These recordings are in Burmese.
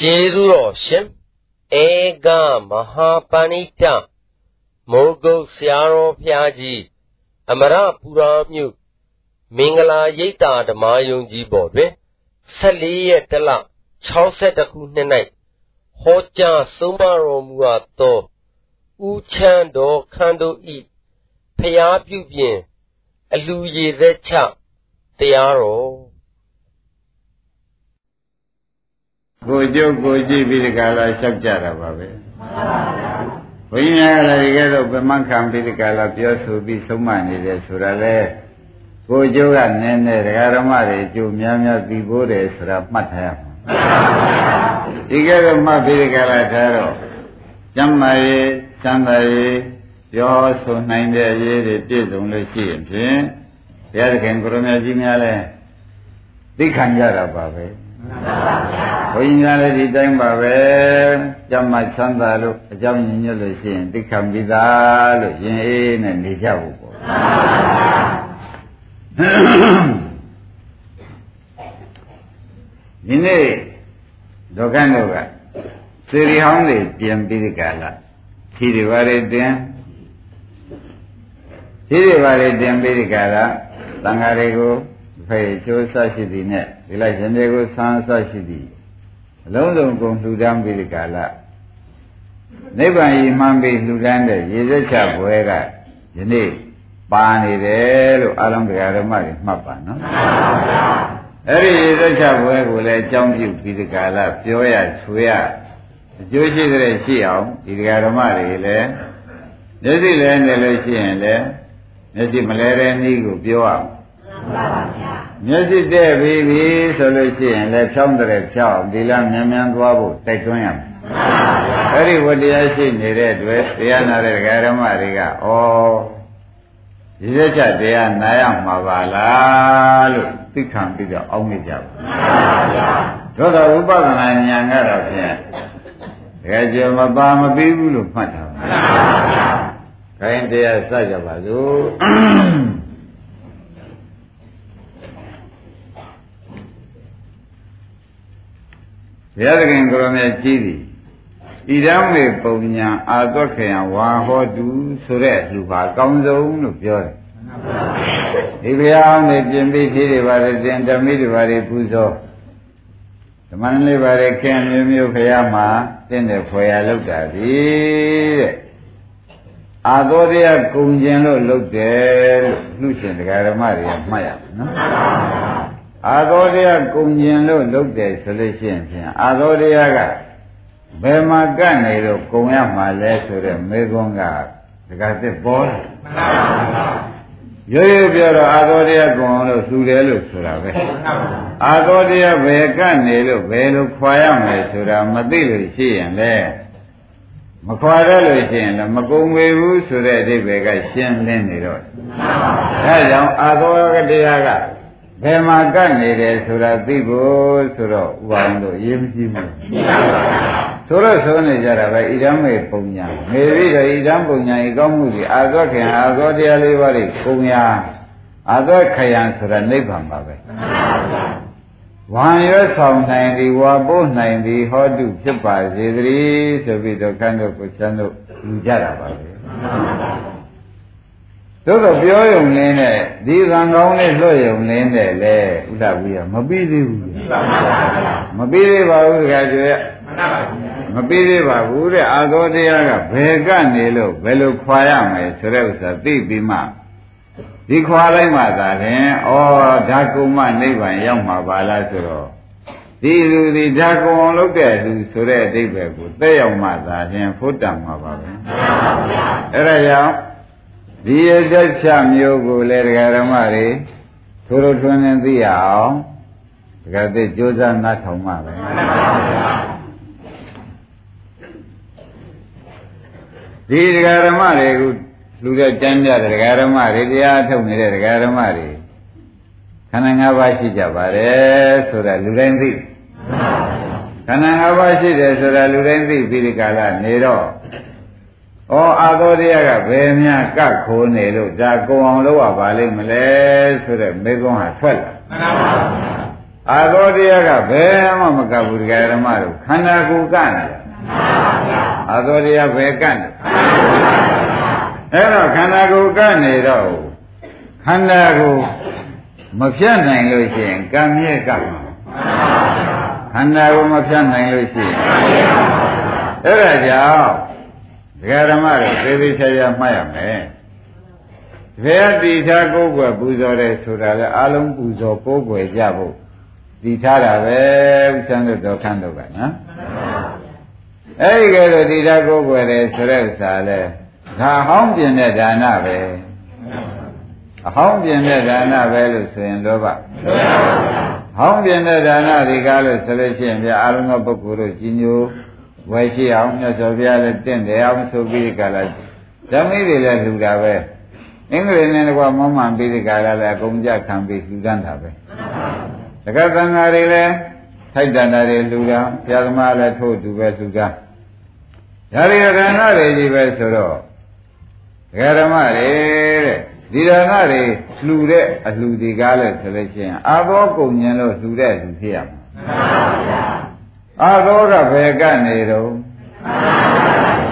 ကျေးဇူးတော်ရှင်ဧကမဟာပဏိတမိုးကုတ်ဆရာတော်ဘုရားကြီးအမရပူရာမြို့မင်္ဂလာရိပ်သာဓမ္မယုံကြီးပေါ်တွင်14ရက်တလ62ခုနှစ်၌ဟောကြားဆုံးမတော်မူအပ်သောဥချမ်းတော်ခန္တို့ဤဖျားပြုပြင်အလူရည်သက်ချတရားတော် ကိုကျုပ်ကိုကြည့်ပြီးဒီကလာလျှောက်ကြတာပါပဲဘုန်းကြီးများကလည်းဒီကဲတော့ဗမန်ခံပြီးဒီကလာပြောဆိုပြီးဆုံးမနေတယ်ဆိုတာလေကိုကျိုးကနည်းနည်းဒကာဓမ္မတွေအကျိုးများများပြီးဖို့တယ်ဆိုတာမှတ်ထားရမှာဒီကဲတော့မှတ်ပြီးဒီကလာထားတော့ကျမ်းမာရေးချမ်းသာရေးပြောဆိုနိုင်တဲ့အရေးတွေပြည့်စုံလို့ရှိရင်ဖြင့်ဘုရားသခင်ကိုရမကြီးများလဲသိခံကြတာပါပဲ ဘုန်းကြီးများလည်းဒီတိုင်းပါပဲကြမ်းမှချမ်းသာလို့အကြောင်းညညွတ်လို့ရှိရင်သိခံပြီးသားလို့ရင်အေးနဲ့နေကြဖို့ပေါ့ဒီနေ့ဒုက္ခတို့ကစေရီဟောင်းတွေပြင်ပြီးဒီကလာဖြီတွေပါတွေတင်ဖြီတွေပါတွေတင်ပြီးဒီကလာသံဃာတွေကို ဖေကျိုးဆရှိသည်နဲ့ဒီလိုက်ရှင်တွေကိုဆန်းဆရှိသည်အလုံးစုံကုန်လှူဒန်းပြီးဒီကာလနိဗ္ဗာန်ဤမှန်ပြီးလှူဒန်းတဲ့ရေစက်ချဘွဲကယနေ့ပါနေတယ်လို့အလုံးတရားဓမ္မတွေမှတ်ပါနော်အဲ့ဒီရေစက်ချဘွဲကိုလည်းအကြောင်းပြုပြီးဒီကာလပြောရဆွေရအကျိုးရှိတဲ့ရှိအောင်ဒီတရားဓမ္မတွေလည်းမျက်စိလဲနေလို့ရှိရင်လည်းမျက်စိမလဲတဲ့နည်းကိုပြောအောင် မျက်စိတဲ့ပြီပြီဆိုလို့ရှိရင်လည်းဖြောင်းတဲ့ဖြောင်းဒီလားမြန်မြန်သွားဖို့တိုက်တွန်းရမယ်အဲ့ဒီဝတရားရှိနေတဲ့အတွက်တရားနာတဲ့ဓမ္မတွေကဩဒီရက်ချတရားနာရမှာပါလားလို့သိခံပြီးတော့အောင်းနေကြပါသို့တော်ဥပဒနာဉာဏ်ကတော့ဖြင့်တကယ်ကြမပါမပြီးဘူးလို့မှတ်တာပါခိုင်းတရားစကြပါစို့ ဘုရားသခင်ကိုရမြတ်ကြီးသည်ဣဒံမေပုံညာအာသွက်ခေယဝါဟောတုဆိုတဲ့လူပါအကောင်းဆုံးလို့ပြောတယ်ဒီဘုရားနဲ့ပြင်ပြီးဖြည်းတွေပါတယ်တင်ဓမိတွေပါတယ်ပူဇော်ဓမ္မနလေးပါတယ်ခင်မျိုးမျိုးဘုရားမှာတင့်တဲ့ဖွယ်ရလောက်တာဒီတဲ့အာသောတရားကုံကျင်လို့လုပ်တယ်လို့နှုရှင်တရားဓမ္မတွေကမှတ်ရမယ်နော် အာသောတရားကုံကျင်လို့လုပ်တယ်ဆိုလို့ရှိရင်ဖြင့်အာသောတရားကဘယ်မှာကပ်နေတော့ကုံရမှာလဲဆိုတဲ့မေခွန်းကဒကာသစ်ပေါ်တယ်ရိုးရိုးပြောတော့အာသောတရားကုံအောင်လို့သူတယ်လို့ဆိုတာပဲအာသောတရားဘယ်ကပ်နေလို့ဘယ်လိုခွာရမယ်ဆိုတာမသိလို့ရှိရင်လေမခွာရလို့ရှိရင်လည်းမကုံဝေဘူးဆိုတဲ့အဓိပ္ပာယ်ကရှင်းလင်းနေတော့အဲဒါကြောင့်အာသောတရားက ဘယ်မှာကပ်နေတယ်ဆိုတာသိဖို့ဆိုတော့ဥပါရင်တို့ရေးမကြည့်ဘူးဆိုတော့ဆိုနေကြတာပဲဣဒံမေပုံညာမေပြီးတော့ဣဒံပုံညာဤကောင်းမှုဒီအာသောခင်အာသောတရားလေးပါးတွေပုံညာအာသောခယံဆိုတာနိဗ္ဗာန်ပါပဲဝံရွတ်ဆောင်နိုင်သည်ဝါပို့နိုင်သည်ဟောတုဖြစ်ပါစေတည်းဆိုပြီးတော့ခန္ဓာကိုယ်ချမ်းတို့ယူကြတာပါပဲ သို့တော့ပြောယုံလင်းနဲ့ဒီသံကောင်းလေးလွတ်ယုံလင်းနဲ့လေဥဒ္ဒဝိယမပြီးသေးဘူးမပြီးသေးပါဘူးတခါကျွဲမပြီးသေးပါဘူးတဲ့အာသောတရားကဘယ်ကနေလို့ဘယ်လိုခွာရမယ်ဆိုတဲ့ဥစ္စာသိပြီးမှဒီခွာလိုက်မှသာရင်ဩဓာကုမနိဗ္ဗာန်ရောက်မှာပါလားဆိုတော့ဒီလူဒီဓာကုံအောင်လုပ်တဲ့လူဆိုတဲ့အဓိပ္ပာယ်ကိုသိရောက်မှသာရင်ဖုတ်တံမှာပါပဲအဲ့ဒါကြောင့် ဒီရသက်ချမျိုးကိုလည်းဒကာရမတွေထိုးထိုးထွန်းထွန်းသိရအောင်ဒကာသိကြိုးစားနားထောင်မှပဲဒီဒကာရမတွေကိုလူတဲ့တန်းပြတဲ့ဒကာရမတွေတရားထုတ်နေတဲ့ဒကာရမတွေခန္ဓာ၅ပါးရှိကြပါတယ်ဆိုတာလူတိုင်းသိခန္ဓာ၅ပါးရှိတယ်ဆိုတာလူတိုင်းသိပြီးဒီကာလနေတော့ ဩအာသောတရားကဘယ်များကတ်ခိုးနေလို့ဒါကုံအောင်လုပ်ရပါလိမ့်မလဲဆိုတဲ့မေကွန်းဟာထွက်လာမှန်ပါပါအာသောတရားကဘယ်မှမကပ်ဘူးတရားဓမ္မတို့ခန္ဓာကိုယ်ကနဲ့အာသောတရားဘယ်ကနဲ့အဲ့တော့ခန္ဓာကိုယ်ကနေတော့ခန္ဓာကိုမဖြတ်နိုင်လို့ရှိရင်ကံမြဲကမှာခန္ဓာကိုမဖြတ်နိုင်လို့ရှိရင်အဲ့ဒါကြောင့် ဒကာဓမ္မတွေသေသေးချာချာမှတ်ရမယ်ဘယ်တိထားကိုယ်ွယ်ပူဇော်တယ်ဆိုတာလေအလုံးပူဇော်ကိုယ်ွယ်ကြဖို့တည်ထားတာပဲဥစ္စာတို့တော်ခန့်တော့ကနော်အဲ့ဒီကဲတော့တည်ထားကိုယ်ွယ်တယ်ဆိုတဲ့ဥစ္စာလေဒါဟောင်းပြင်တဲ့ဒါနပဲအဟောင်းပြင်တဲ့ဒါနပဲလို့ဆိုရင်လောဘဟောင်းပြင်တဲ့ဒါနဒီကားလို့ဆိုလို့ရှိရင်ပြအာလုံးသောပုဂ္ဂိုလ်တို့ကြီးညို ဝယ်ရှိအောင်မြတ်စွာဘုရားလည်းတင့်တယ်အောင်ဆိုပြီးကြလားဓမ္မိတွေလည်းလှူတာပဲအင်္ဂလိပ်နဲ့ကွာမောမှန်ပြီးဒီကလာလည်းအကုန်ကြခံပြီးလှူဒန်းတာပဲတက္ကသံဃာတွေလည်းထိုက်တန်တာတွေလှူတာဘုရားသမားလည်းထို့သူပဲလှူတာဒါရီရဏတွေကြီးပဲဆိုတော့ဒကာဓမ္မတွေတဲ့ဒီရဏတွေလှူတဲ့အလှူဒီကားလဲဆိုလို့ရှိရင်အာသောကုန်ဉဏ်လို့လှူတဲ့လူဖြစ်ရမှာ အာသောကဘယ်ကနေတော့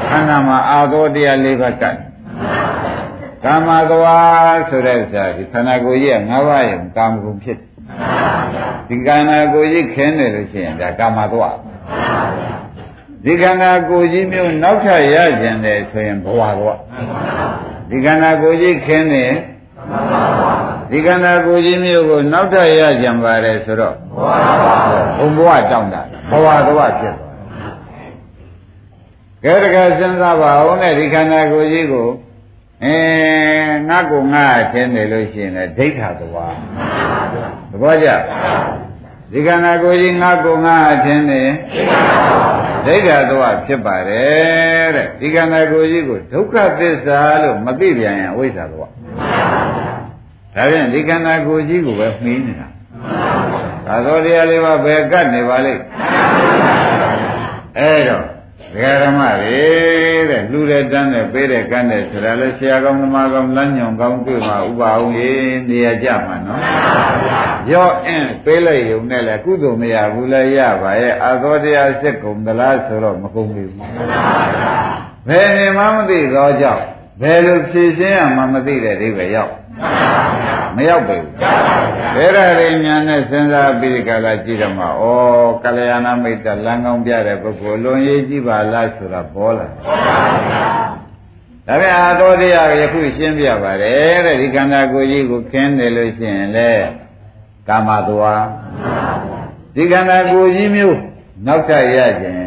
ခန္ဓာမှာအာသောတရား၄ပါးကတ်ကာမသွားဆိုတဲ့ဥစ္စာဒီခန္ဓာကိုယ်ကြီးက၅ပါးရဲ့ကာမဂုဏ်ဖြစ်ဒီခန္ဓာကိုယ်ကြီးခင်းနေလို့ရှိရင်ဒါကာမသွားဒီခန္ဓာကိုယ်ကြီးမျိုးနောက်ထပ်ရကျင်တယ်ဆိုရင်ဘဝသွားဒီခန္ဓာကိုယ်ကြီးခင်းနေဒီခန္ဓာကိုယ်ကြီးမျိုးကိုနောက်ထပ်ရကြံပါတယ်ဆိုတော့ဘုံဘဝတောင်းတာဘဝသွားဖြစ်သွားကဲတကယ်စဉ်းစားပါဦးနဲ့ဒီခန္ဓာကိုယ်ကြီးကိုအဲငါကိုငါထင်းနေလို့ရှိရင်လည်းဒိဋ္ဌာသွားသဘောကျဒီခန္ဓာကိုယ်ကြီးငါကိုငါထင်းနေဒိဋ္ဌာသွားဖြစ်ပါတယ်တဲ့ဒီခန္ဓာကိုယ်ကြီးကိုဒုက္ခသစ္စာလို့မသိပြန်ရင်အဝိဇ္ဇာသွား ဒါဖြင့်ဒီခန္ဓာကိုယ်ကြီးကိုပဲမှီးနေတာသာသောတရားလေးပါဘယ်ကတ်နေပါလိမ့်အဲ့တော့ဒကာဓမ္မတွေတဲ့လူတဲ့တန်းနဲ့ပေးတဲ့ကန်းတဲ့ဆိုတာလဲဆရာကောင်းသမားကောင်းလမ်းညွန်ကောင်းတွေ့မှာဥပအောင်ရေးနေရကြမှာနော်ရော့အင်းပေးလိုက်ရုံနဲ့လဲကုသိုလ်မရဘူးလဲရပါရဲ့အာသောတရားစစ်ကုန်သလားဆိုတော့မကုန်ဘူးဘယ်နေမှမသိတော့ကြောင့်ဘယ်လိုဖြည့်ရှင်းရမှမသိတဲ့အိဗယ်ရောက် မရောက်ပါဘူးဘယ်ရရင်ညာနဲ့စဉ်းစားပြီးကြလာကြည့်တော့မှဩကလျာဏမိတ်တလမ်းကောင်းပြတဲ့ပုဂ္ဂိုလ်လွန်ရေးကြည့်ပါလားဆိုတာပေါ်လာဒါပြန်အာသောတရားယခုရှင်းပြပါတယ်တဲ့ဒီခန္ဓာကိုယ်ကြီးကိုခင်းနေလို့ရှိရင်လေကာမသွားဒီခန္ဓာကိုယ်ကြီးမျိုးနောက်ထပ်ရခြင်း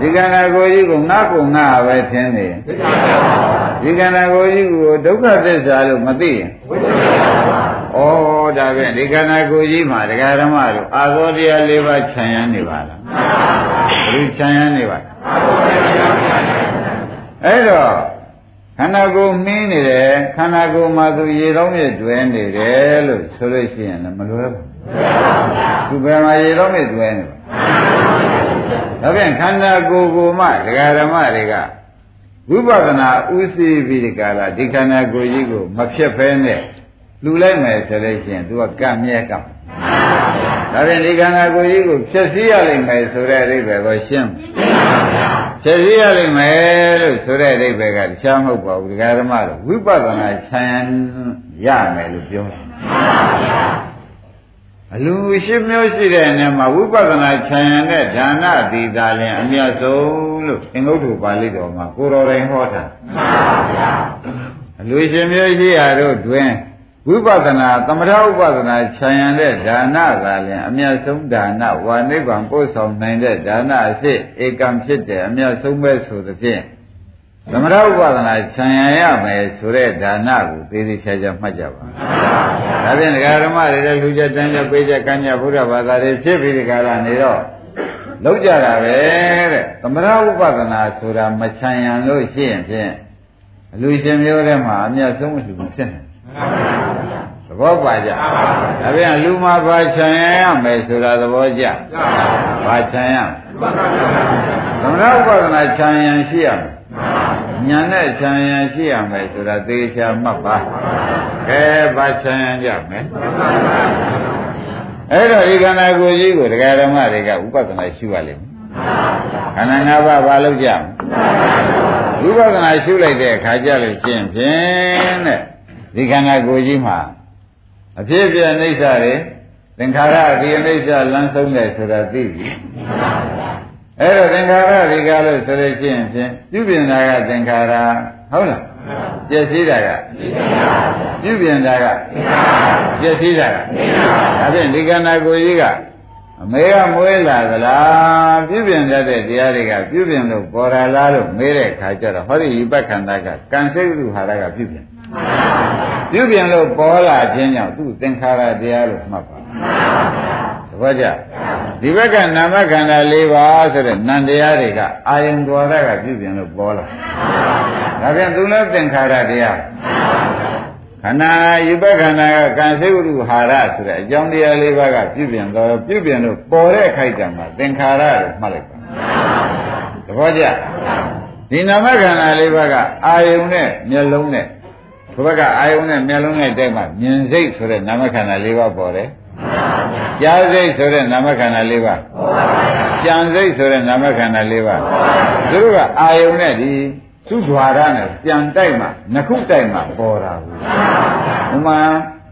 ဒီခန္ဓာကိုယ်ကြီးကိုငါ့ကိုငါပဲထင်းနေ ဒီခန္ဓာကိုယ်ကြီးကိုဒုက္ခသစ္စာလို့မသိရင်ဩဒါဖြင့်ဒီခန္ဓာကိုယ်ကြီးမှာဒကာဓမ္မတို့အာသောတရား၄ပါးခြံရမ်းနေပါလားဘယ်ခြံရမ်းနေပါလဲအဲ့တော့ခန္ဓာကိုယ်မင်းနေတယ်ခန္ဓာကိုယ်မှာသူရေတော့မြတွဲနေတယ်လို့ဆိုလို့ရှိရင်လည်းမလွယ်ဘူးသူဘယ်မှာရေတော့မြတွဲနေလဲဒါဖြင့်ခန္ဓာကိုယ်ကိုမှဒကာဓမ္မတွေက ဝိပဿနာဥသိပြီးဒီကလာဒီခန္ဓာကိုယ်ကြီးကိုမဖြစ်ဖဲနဲ့လူလိုက်မယ်ဆိုလို့ရှိရင်သူကကံမြဲကံဒါဖြင့်ဒီခန္ဓာကိုယ်ကြီးကိုဖြည့်ဆည်းရလိမ့်မယ်ဆိုတဲ့အိဗယ်ကိုရှင်းဖြည့်ဆည်းရလိမ့်မယ်လို့ဆိုတဲ့အိဗယ်ကတခြားမဟုတ်ပါဘူးဒကာဓမ္မတို့ဝိပဿနာခြံရမယ်လို့ပြောတယ် အလူရှိမျိုးရှိတဲ့အနေမှာဝိပဿနာခြံရတဲ့ဒါနတိသာလင်အမြတ်ဆုံးလို့အင်္ဂုတ္တပါဠိတော်မှာကိုတော်တိုင်ဟောတာအလူရှိမျိုးရှိရတို့တွင်ဝိပဿနာသမထဥပဒနာခြံရတဲ့ဒါနသာလင်အမြတ်ဆုံးဒါနဝါနိဗ္ဗာန်ပို့ဆောင်နိုင်တဲ့ဒါနအစစ်ဧကံဖြစ်တဲ့အမြတ်ဆုံးပဲဆိုသဖြင့် သမထဥပဒနာခြံရရမယ်ဆိုတဲ့ဒါနကိုသေသေးချာချာမှတ်ကြပါဒါဖြင့်ဒကာဓမ္မတွေလည်းလူချက်တန်းချက်ပေးချက်ကမ်းချက်ဘုရားဘာသာတွေဖြစ်ပြီးဒီကရနေတော့လောက်ကြတာပဲတဲ့သမထဥပဒနာဆိုတာမခြံရံလို့ရှိရင်ဖြင့်အလူရှင်မျိုးထဲမှာအမြတ်ဆုံးမရှိဘူးဖြစ်နေသဘောပါကြဒါပြန်လူမှာဘာခြံရရမယ်ဆိုတာသဘောကျဘာခြံရသမထဥပဒနာခြံရံရှိရမယ် ညာနဲ့ခြံရံရှိရမယ်ဆိုတာသေချာမှတ်ပါကဲဘာခြံရံကြမယ်အဲ့တော့ဒီခန္ဓာကိုယ်ကြီးကိုတရားဓမ္မတွေကဥပဒနာရှုရလိမ့်မယ်ခန္ဓာ၅ပါးဘာလို့ကြမလဲဥပဒနာရှုလိုက်တဲ့အခါကျလို့ရှင်းဖြင့်တဲ့ဒီခန္ဓာကိုယ်ကြီးမှာအဖြစ်အပျက်အိဋ္ဌတွေသင်္ခါရဒီအိဋ္ဌလမ်းဆုံးတယ်ဆိုတာသိပြီ အဲ့တော့သင်္ခါရတွေကလို့ဆိုလို့ရှိရင်ဖြင့်ပြုပြင်တာကသင်္ခါရဟုတ်လားပျက်စီးတာကပြုပြင်တာကပျက်စီးတာကဒါဖြင့်ဒီခန္ဓာကိုယ်ကြီးကအမေကမွေးလာသလားပြုပြင်တတ်တဲ့တရားတွေကပြုပြင်လို့ပေါ်လာလားလို့မေးတဲ့ခါကျတော့ဟောဒီဤပက္ခန္တာကကံစိတ်ဥဟာရကပြုပြင်ပြုပြင်လို့ပေါ်လာခြင်းကြောင့်သူ့သင်္ခါရတရားလို့မှတ်ပါသဘောကျ ဒီဘက်ကနာမခန္ဓာ၄ပါးဆိုတဲ့နံတရားတွေကအာယုံတော်ရကပြုပြင်လို့ပေါ်လာဒါပြန်သူလည်းသင်္ခါရတရားခန္ဓာယူပခန္ဓာကကံစိတ်ဝိဟာရဆိုတဲ့အကြောင်းတရားလေးပါးကပြုပြင်တော့ပြုပြင်လို့ပေါ်တဲ့ခိုက်တံမှာသင်္ခါရလို့မှတ်လိုက်ပါသဘောကျဒီနာမခန္ဓာလေးပါးကအာယုံနဲ့မျက်လုံးနဲ့ဘုဘကအာယုံနဲ့မျက်လုံးနဲ့တိုက်မှမြင်စိတ်ဆိုတဲ့နာမခန္ဓာလေးပါးပေါ်တယ် ကြားစိတ်ဆိုတဲ့နာမခန္ဓာလေးပါးကြံစိတ်ဆိုတဲ့နာမခန္ဓာလေးပါးသူတို့ကအာယုံနဲ့ဒီသူ့ द्वार နဲ့ပြန်တိုက်မှနှစ်ခုတိုက်မှပေါ်တာဘူးဥမာ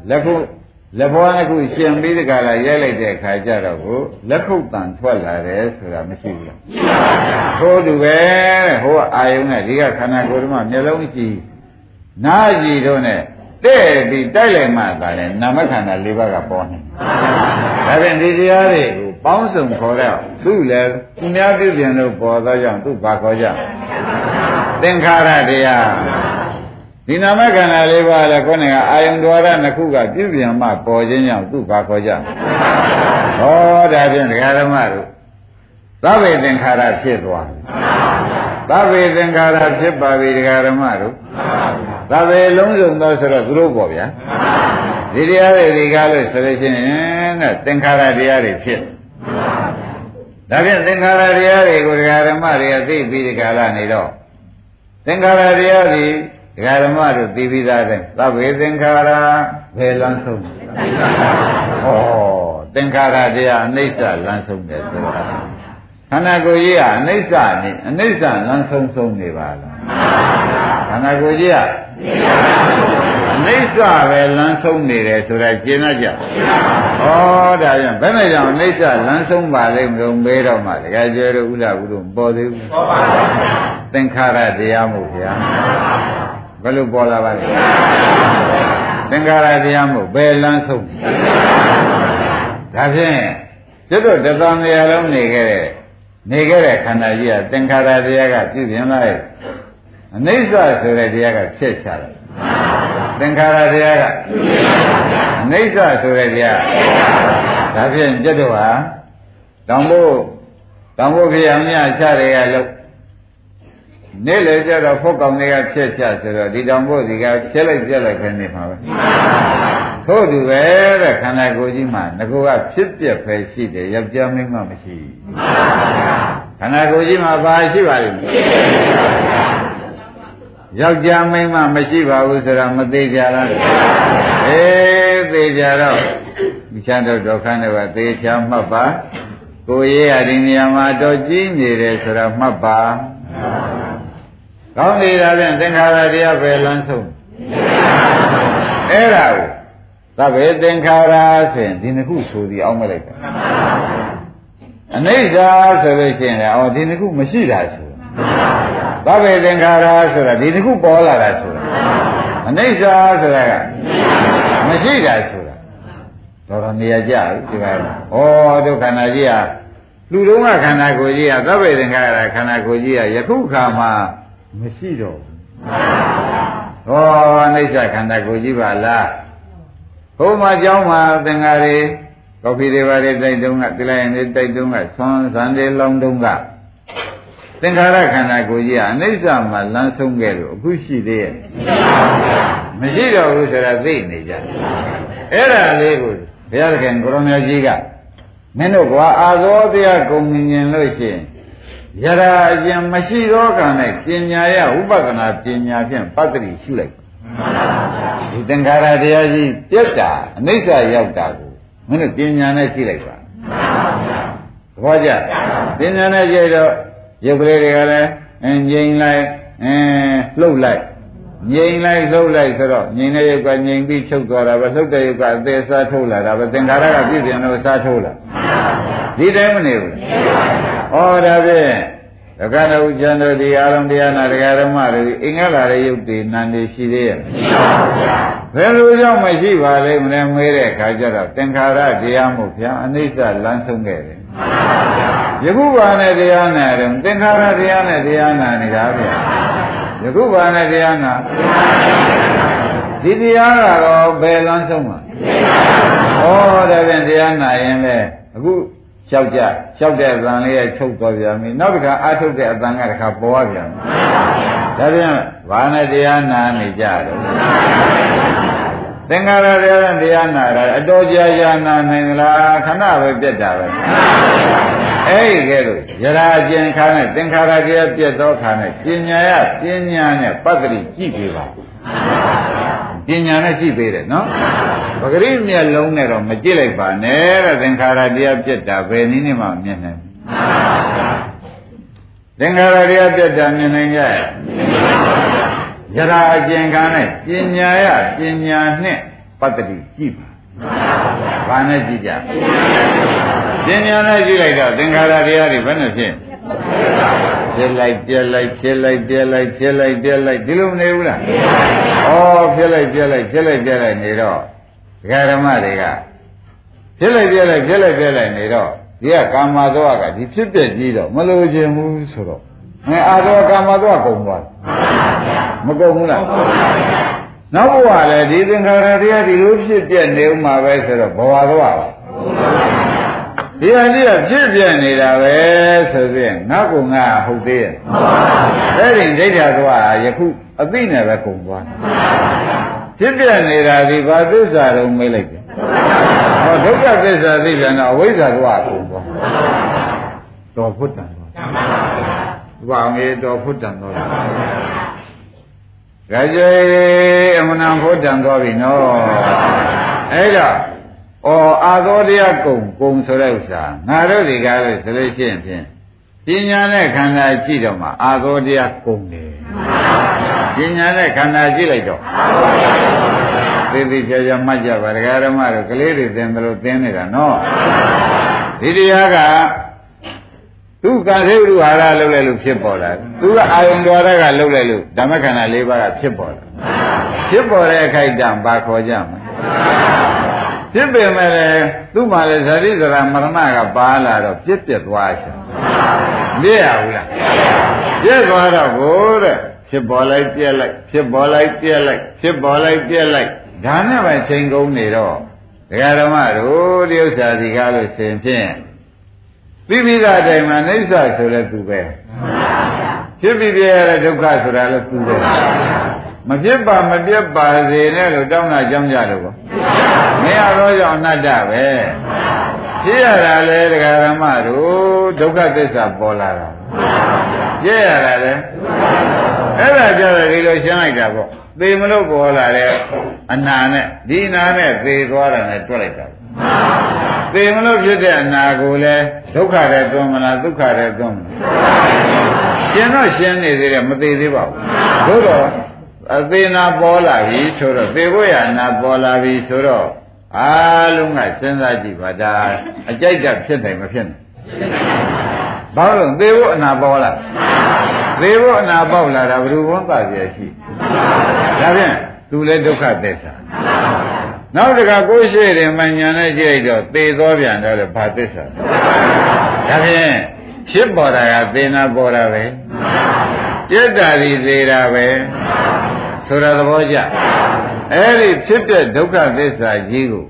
လက်ခုလက်ဘောနှစ်ခုရှင်ပြီးတကလာရိုက်လိုက်တဲ့အခါကျတော့ကိုလက်ခုပ်တန်ထွက်လာတယ်ဆိုတာမရှိဘူးလားရှိပါဘူးဟိုတူပဲတဲ့ဟိုအာယုံနဲ့ဒီကခန္ဓာကိုယ်ဓမ္မမျက်လုံးကြည့်နားကြည့်တော့နဲ့ တဲ့ပြီးတိုက်လိုက်မှသာလဲနာမခန္ဓာ၄ပါးကပေါ်နေဒါဖြင့်ဒီတရားတွေကိုပေါင်းစုံခေါ်တော့သူ့လည်းသူများပြုပြင်လို့ပေါ်သောကြောင့်သူ့ဘာခေါ်ကြသင်္ခါရတရားဒီနာမခန္ဓာလေးပါးလည်းခေါင်းကအာယုံတော်ရနှစ်ခုကပြုပြင်မှပေါ်ခြင်းကြောင့်သူ့ဘာခေါ်ကြဟောဒါဖြင့်ဒကာဓမ္မတို့သဗ္ဗေသင်္ခါရဖြစ်သွားသဗ္ဗေသင်္ခါရဖြစ်ပါပြီဒကာဓမ္မတို့ သဗ္ဗေလုံးစုံသောဆိုတော့သူတို့ပေါ့ဗျာဒီတရားတွေဒီကားလို့ဆိုလို့ရှိရင်တဲ့သင်္ခါရတရားတွေဖြစ်ဒါဖြင့်သင်္ခါရတရားတွေကိုဒကာဓမ္မတွေကသိပြီးဒီကာလနေတော့သင်္ခါရတရားတွေဒကာဓမ္မတို့သိပြီးသားတဲ့သဗ္ဗေသင်္ခါရဘယ်လမ်းဆုံးဟောသင်္ခါရတရားအနိစ္စလမ်းဆုံးတယ်ဆိုတာခန္ဓာကိုယ်ကြီးကအနိစ္စနေအနိစ္စလမ်းဆုံးဆုံးနေပါလား ခန္ဓာကိုယ်ကြီးကအနိစ္စပဲလမ်းဆုံးနေတယ်ဆိုတာကျင်တတ်ကြဩဒါကြောင့်ဘယ်နဲ့ကြောင့်အနိစ္စလမ်းဆုံးပါလိမ့်မလို့မေးတော့မှတကယ်ကျေတို့ဥလာဘူးလို့ပေါ်သေးဘူးပေါ်ပါဘူးသင်္ခါရတရားမို့ဗျာဘယ်လိုပေါ်လာပါလဲသင်္ခါရတရားမို့ဘယ်လမ်းဆုံးဒါဖြင့်ကျွတ်တို့တသံတရားလုံးနေခဲ့တဲ့နေခဲ့တဲ့ခန္ဓာကြီးကသင်္ခါရတရားကပြုပြင်လိုက် အနိစ္စဆိုတဲ့တရားကဖြစ်ချတယ်သင်္ခါရတရားကအနိစ္စဆိုတဲ့တရားဒါဖြင့်ကျွတ်တို့ဟာတောင်ဖို့တောင်ဖို့ဖြစ်အောင်ညချတွေကလို့နေ့လေကျတော့ဖုတ်ကောင်တွေကဖြစ်ချဆိုတော့ဒီတောင်ဖို့ဒီကဖြစ်လိုက်ပြက်လိုက်ခနေမှာပဲထို့သူပဲတဲ့ခန္ဓာကိုယ်ကြီးမှာငကောကဖြစ်ပြက်ပဲရှိတယ်ယောက်ျားမင်းမမရှိခန္ဓာကိုယ်ကြီးမှာဘာရှိပါလိမ့်မလဲ ယောက်ျားမင်းမမရှိပါဘူးဆိုတာမသေးကြလားအေးသေးကြတော့ဒီချမ်းတော့ဒုက္ခနဲ့ပါသေချာမှတ်ပါကိုယ်ရေးရဒီနေရာမှာတော့ကြီးနေတယ်ဆိုတာမှတ်ပါကောင်းနေတာဖြင့်သင်္ခါရတရားပဲလမ်းဆုံးအဲ့ဒါကိုသဗ္ဗေသင်္ခါရဆိုရင်ဒီနှစ်ခုဆိုပြီးအောင်းမလိုက်တာအနိစ္စဆိုလို့ရှိရင်အော်ဒီနှစ်ခုမရှိတာဆို ဗဗ္ဗေသင်္ခါရဆိုတာဒီတစ်ခုပေါ်လာတာဆိုတာအနိစ္စဆိုတာကမရှိတာဆိုတာတော်တော်နေရာကြပြီဒီမှာဩဒုက္ခနာကြီးဟာလူတုံးကခန္ဓာကိုယ်ကြီးဟာသဗ္ဗေသင်္ခါရခန္ဓာကိုယ်ကြီးဟာယခုခါမှာမရှိတော့ဘူးဩအနိစ္စခန္ဓာကိုယ်ကြီးပါလားဘုမကြောင်းမှာသင်္ခါရီကော်ဖီတွေပါတွေတိုက်တုံးကတိလိုက်ရင်တွေတိုက်တုံးကဆွမ်းဆန်တွေလောင်းတုံးက သင်္ခါရခန္ဓာကိုယ်ကြီးကအနိစ္စမှာလမ်းဆုံးခဲ့လို့အခုရှိသေးရဲ့မရှိတော့ဘူးဆိုတာသိနေကြအဲ့ဒါလေးကိုဘုရားသခင်ကိုရောင်မြတ်ကြီးကမင်းတို့ကွာအာသောတရားကုန်မြင်လို့ရှိရင်ယရာအကျင်မရှိသောကံနဲ့ပညာရဥပဒနာပညာဖြင့်ပတ္တိရှုလိုက်ဒီသင်္ခါရတရားကြီးပြက်တာအနိစ္စရောက်တာကိုမင်းတို့ပညာနဲ့ကြည့်လိုက်ပါသဘောကျပညာနဲ့ကြည့်တော့ ရုပ်ကလေးတွေကလည်းအင်းငြိမ်လိုက်အင်းလှုပ်လိုက်ငြိမ်လိုက်လှုပ်လိုက်ဆိုတော့ငြိမ်တဲ့ရုပ်ကငြိမ်ပြီးချုပ်သွားတာပဲလှုပ်တဲ့ရုပ်ကအသေးစားထုတ်လာတာပဲသင်္ခါရကပြည့်ပြန်လို့စားထုတ်လာဒီတိုင်းမနေဘူးဩဒါဖြင့်ဒကနဥကျန်တို့ဒီအာလုံးတရားနာတရားဓမ္မတွေအင်္ဂလာရဲ့ယုတ်တွေနာနေရှိသေးရဲ့မရှိပါဘူးဗျာဘယ်လိုကြောင့်မရှိပါလိမ့်မလဲမေးတဲ့အခါကျတော့သင်္ခါရတရားမို့ဗျာအနိစ္စလမ်းဆုံးခဲ့တယ်မှန်ပါဗျာ ယခုဘာနဲ့တရားနာတယ်သင်္ခါရတရားနဲ့တရားနာနေတာဗျာယခုဘာနဲ့တရားနာဒီတရားကတော့ဘယ်လမ်းဆုံးမှာဩဒါပြန်တရားနာရင်လေအခုလျှောက်ကြလျှောက်တဲ့အတန်လေးရဲ့ချုပ်သွားပြန်ပြီနောက်တစ်ခါအာထုတ်တဲ့အတန်ကတစ်ခါပေါ်ပြန်ပြီဒါပြန်ဘာနဲ့တရားနာနေကြတော့သင်္ခါရတရားနဲ့တရားနာတာအတော်ကြာကြာနာနိုင်သလားခဏပဲပြတ်တာပဲ အဲ့ဒီကဲလို့ယရာကျင်ခါနဲ့သင်္ခါရတရားပြတ်သောခါနဲ့ပညာရပညာနဲ့ပတ္တိကြည့်ပေးပါပညာနဲ့ကြည့်ပေးတယ်နော်ပဂရိမျက်လုံးနဲ့တော့မကြည့်လိုက်ပါနဲ့တဲ့သင်္ခါရတရားပြတ်တာဘယ်နည်းနဲ့မှမမြင်နိုင်သင်္ခါရတရားပြတ်တာမြင်နိုင်ကြရဲ့ယရာအကျဉ်းကနဲ့ပညာရပညာနဲ့ပတ္တိကြည့်ပါ ဘာနဲ့ကြည့်ကြပညာနဲ့ကြည့်လိုက်တော့သင်္ခါရတရားတွေဘယ်နဲ့ဖြစ်ဖြစ်လိုက်ပြက်လိုက်ဖြစ်လိုက်ပြက်လိုက်ဖြစ်လိုက်ပြက်လိုက်ဒီလိုမနေဘူးလားဩဖြစ်လိုက်ပြက်လိုက်ဖြစ်လိုက်ပြက်လိုက်နေတော့ဒကာဓမ္မတွေကဖြစ်လိုက်ပြက်လိုက်ဖြစ်လိုက်ပြက်လိုက်နေတော့ဒီကကာမသောကဒီဖြစ်ပြက်ကြီးတော့မလိုချင်ဘူးဆိုတော့အဲအာသောကာမသောကုံသွားမကုံဘူးလား နောက်ဘဝလည်းဒီသင်္ခါရတရားဒီလိုဖြစ်ပြက်နေဥမှာပဲဆိုတော့ဘဝသောပါဒီအတိကဖြစ်ပြနေတာပဲဆိုပြီးငါကငါဟုတ်သေးရဲ့အဲ့ဒီဒိဋ္ဌာသွားယခုအသိနဲ့ပဲကုန်သွားဖြစ်ပြနေတာဒီဘာသစ္စာတော့မေးလိုက်တယ်ဟောဒုက္ခသစ္စာသိပြန်တော့အဝိဇ္ဇာသွားကုန်သွားတော်ဖုတ္တံသွားဘာငေတော်ဖုတ္တံသွား ကြကြအမနာဖုတ္တံသွားပြီနော်အဲ့တော့ဩအာသောတရားကုံကုံဆိုတဲ့ဥစ္စာငါတို့တွေကလည်းဆိုလို့ရှိရင်ဖြင့်ပညာနဲ့ခန္ဓာကြည့်တော့မှအာသောတရားကုံတယ်ပညာနဲ့ခန္ဓာကြည့်လိုက်တော့သေသေးချာချာမှတ်ကြပါဒကာရမတို့ကလေးတွေသင်တယ်လို့သင်နေတာနော်ဒီတရားက သူကသေဝရုဟာရလှုပ်လိုက်လို့ဖြစ်ပေါ်လာသူကအာယုံတော်ရကလှုပ်လိုက်လို့ဓမ္မခန္ဓာ၄ပါးကဖြစ်ပေါ်လာဖြစ်ပေါ်တဲ့အခိုက်အတန့်ဘာခေါ်ကြမလဲဖြစ်ပေမဲ့လည်းသူ့မှာလည်းဇာတိဇရာမရဏကပါလာတော့ပြစ်ပြက်သွားချင်မရဘူးလားပြက်သွားတော့ဘိုးတဲ့ဖြစ်ပေါ်လိုက်ပြက်လိုက်ဖြစ်ပေါ်လိုက်ပြက်လိုက်ဖြစ်ပေါ်လိုက်ပြက်လိုက်ဒါနဲ့ပဲချိန်ကုန်နေတော့ဒကာဓမ္မတို့ဒီဥစ္စာဒီကားလို့ရှင်ဖြင့် ပြီးပြီးသားတိုင်မှာအိဋ္ဌဆိုလဲသူပဲဖြစ်ပြီးပြရတဲ့ဒုက္ခဆိုတာလည်းသူပဲမဖြစ်ပါမပြတ်ပါစေနဲ့လို့တောင်းတာကြောင်းကြလို့ပေါ့မရတော့ကြောင့်အနတ္တပဲဖြစ်ရတာလေဒကာရမတို့ဒုက္ခသစ္စာပေါ်လာတာပြည့်ရတာလေအဲ့ဒါကြတော့ဒီလိုရှင်းလိုက်တာပေါ့သေမလို့ပေါ်လာတဲ့အနာနဲ့ဒီနာနဲ့သေသွားတာနဲ့တွက်လိုက်တာ သေမလို့ဖြစ်တဲ့အနာကိုလည်းဒုက္ခတဲ့သွန်းမလားဒုက္ခတဲ့သွန်းမလားရှင်းတော့ရှင်းနေသေးတယ်မသေးသေးပါဘူးသို့တော့အသေးနာပေါ်လာပြီဆိုတော့သေဖို့ရနာပေါ်လာပြီဆိုတော့အားလုံးကစဉ်းစားကြည့်ပါဒါအကြိုက်တဖြစ်တယ်မဖြစ်နိုင်ဘာလို့သေဖို့အနာပေါ်လာသေဖို့အနာပေါက်လာတာဘယ်လိုဝန်ပါပြရှိဒါဖြင့်သူလည်းဒုက္ခသစ္စာ နောက်တကကိုရှိတယ်မှညာနဲ့ကြည့်လိုက်တော့သေသောပြန်တော့လေဘာသစ္စာဒါဖြင့်ဖြစ်ပေါ်တာကသေနာပေါ်တာပဲပြတ်တာဒီသေးတာပဲဆိုတဲ့သဘောကြအဲ့ဒီဖြစ်တဲ့ဒုက္ခသစ္စာကြီးကို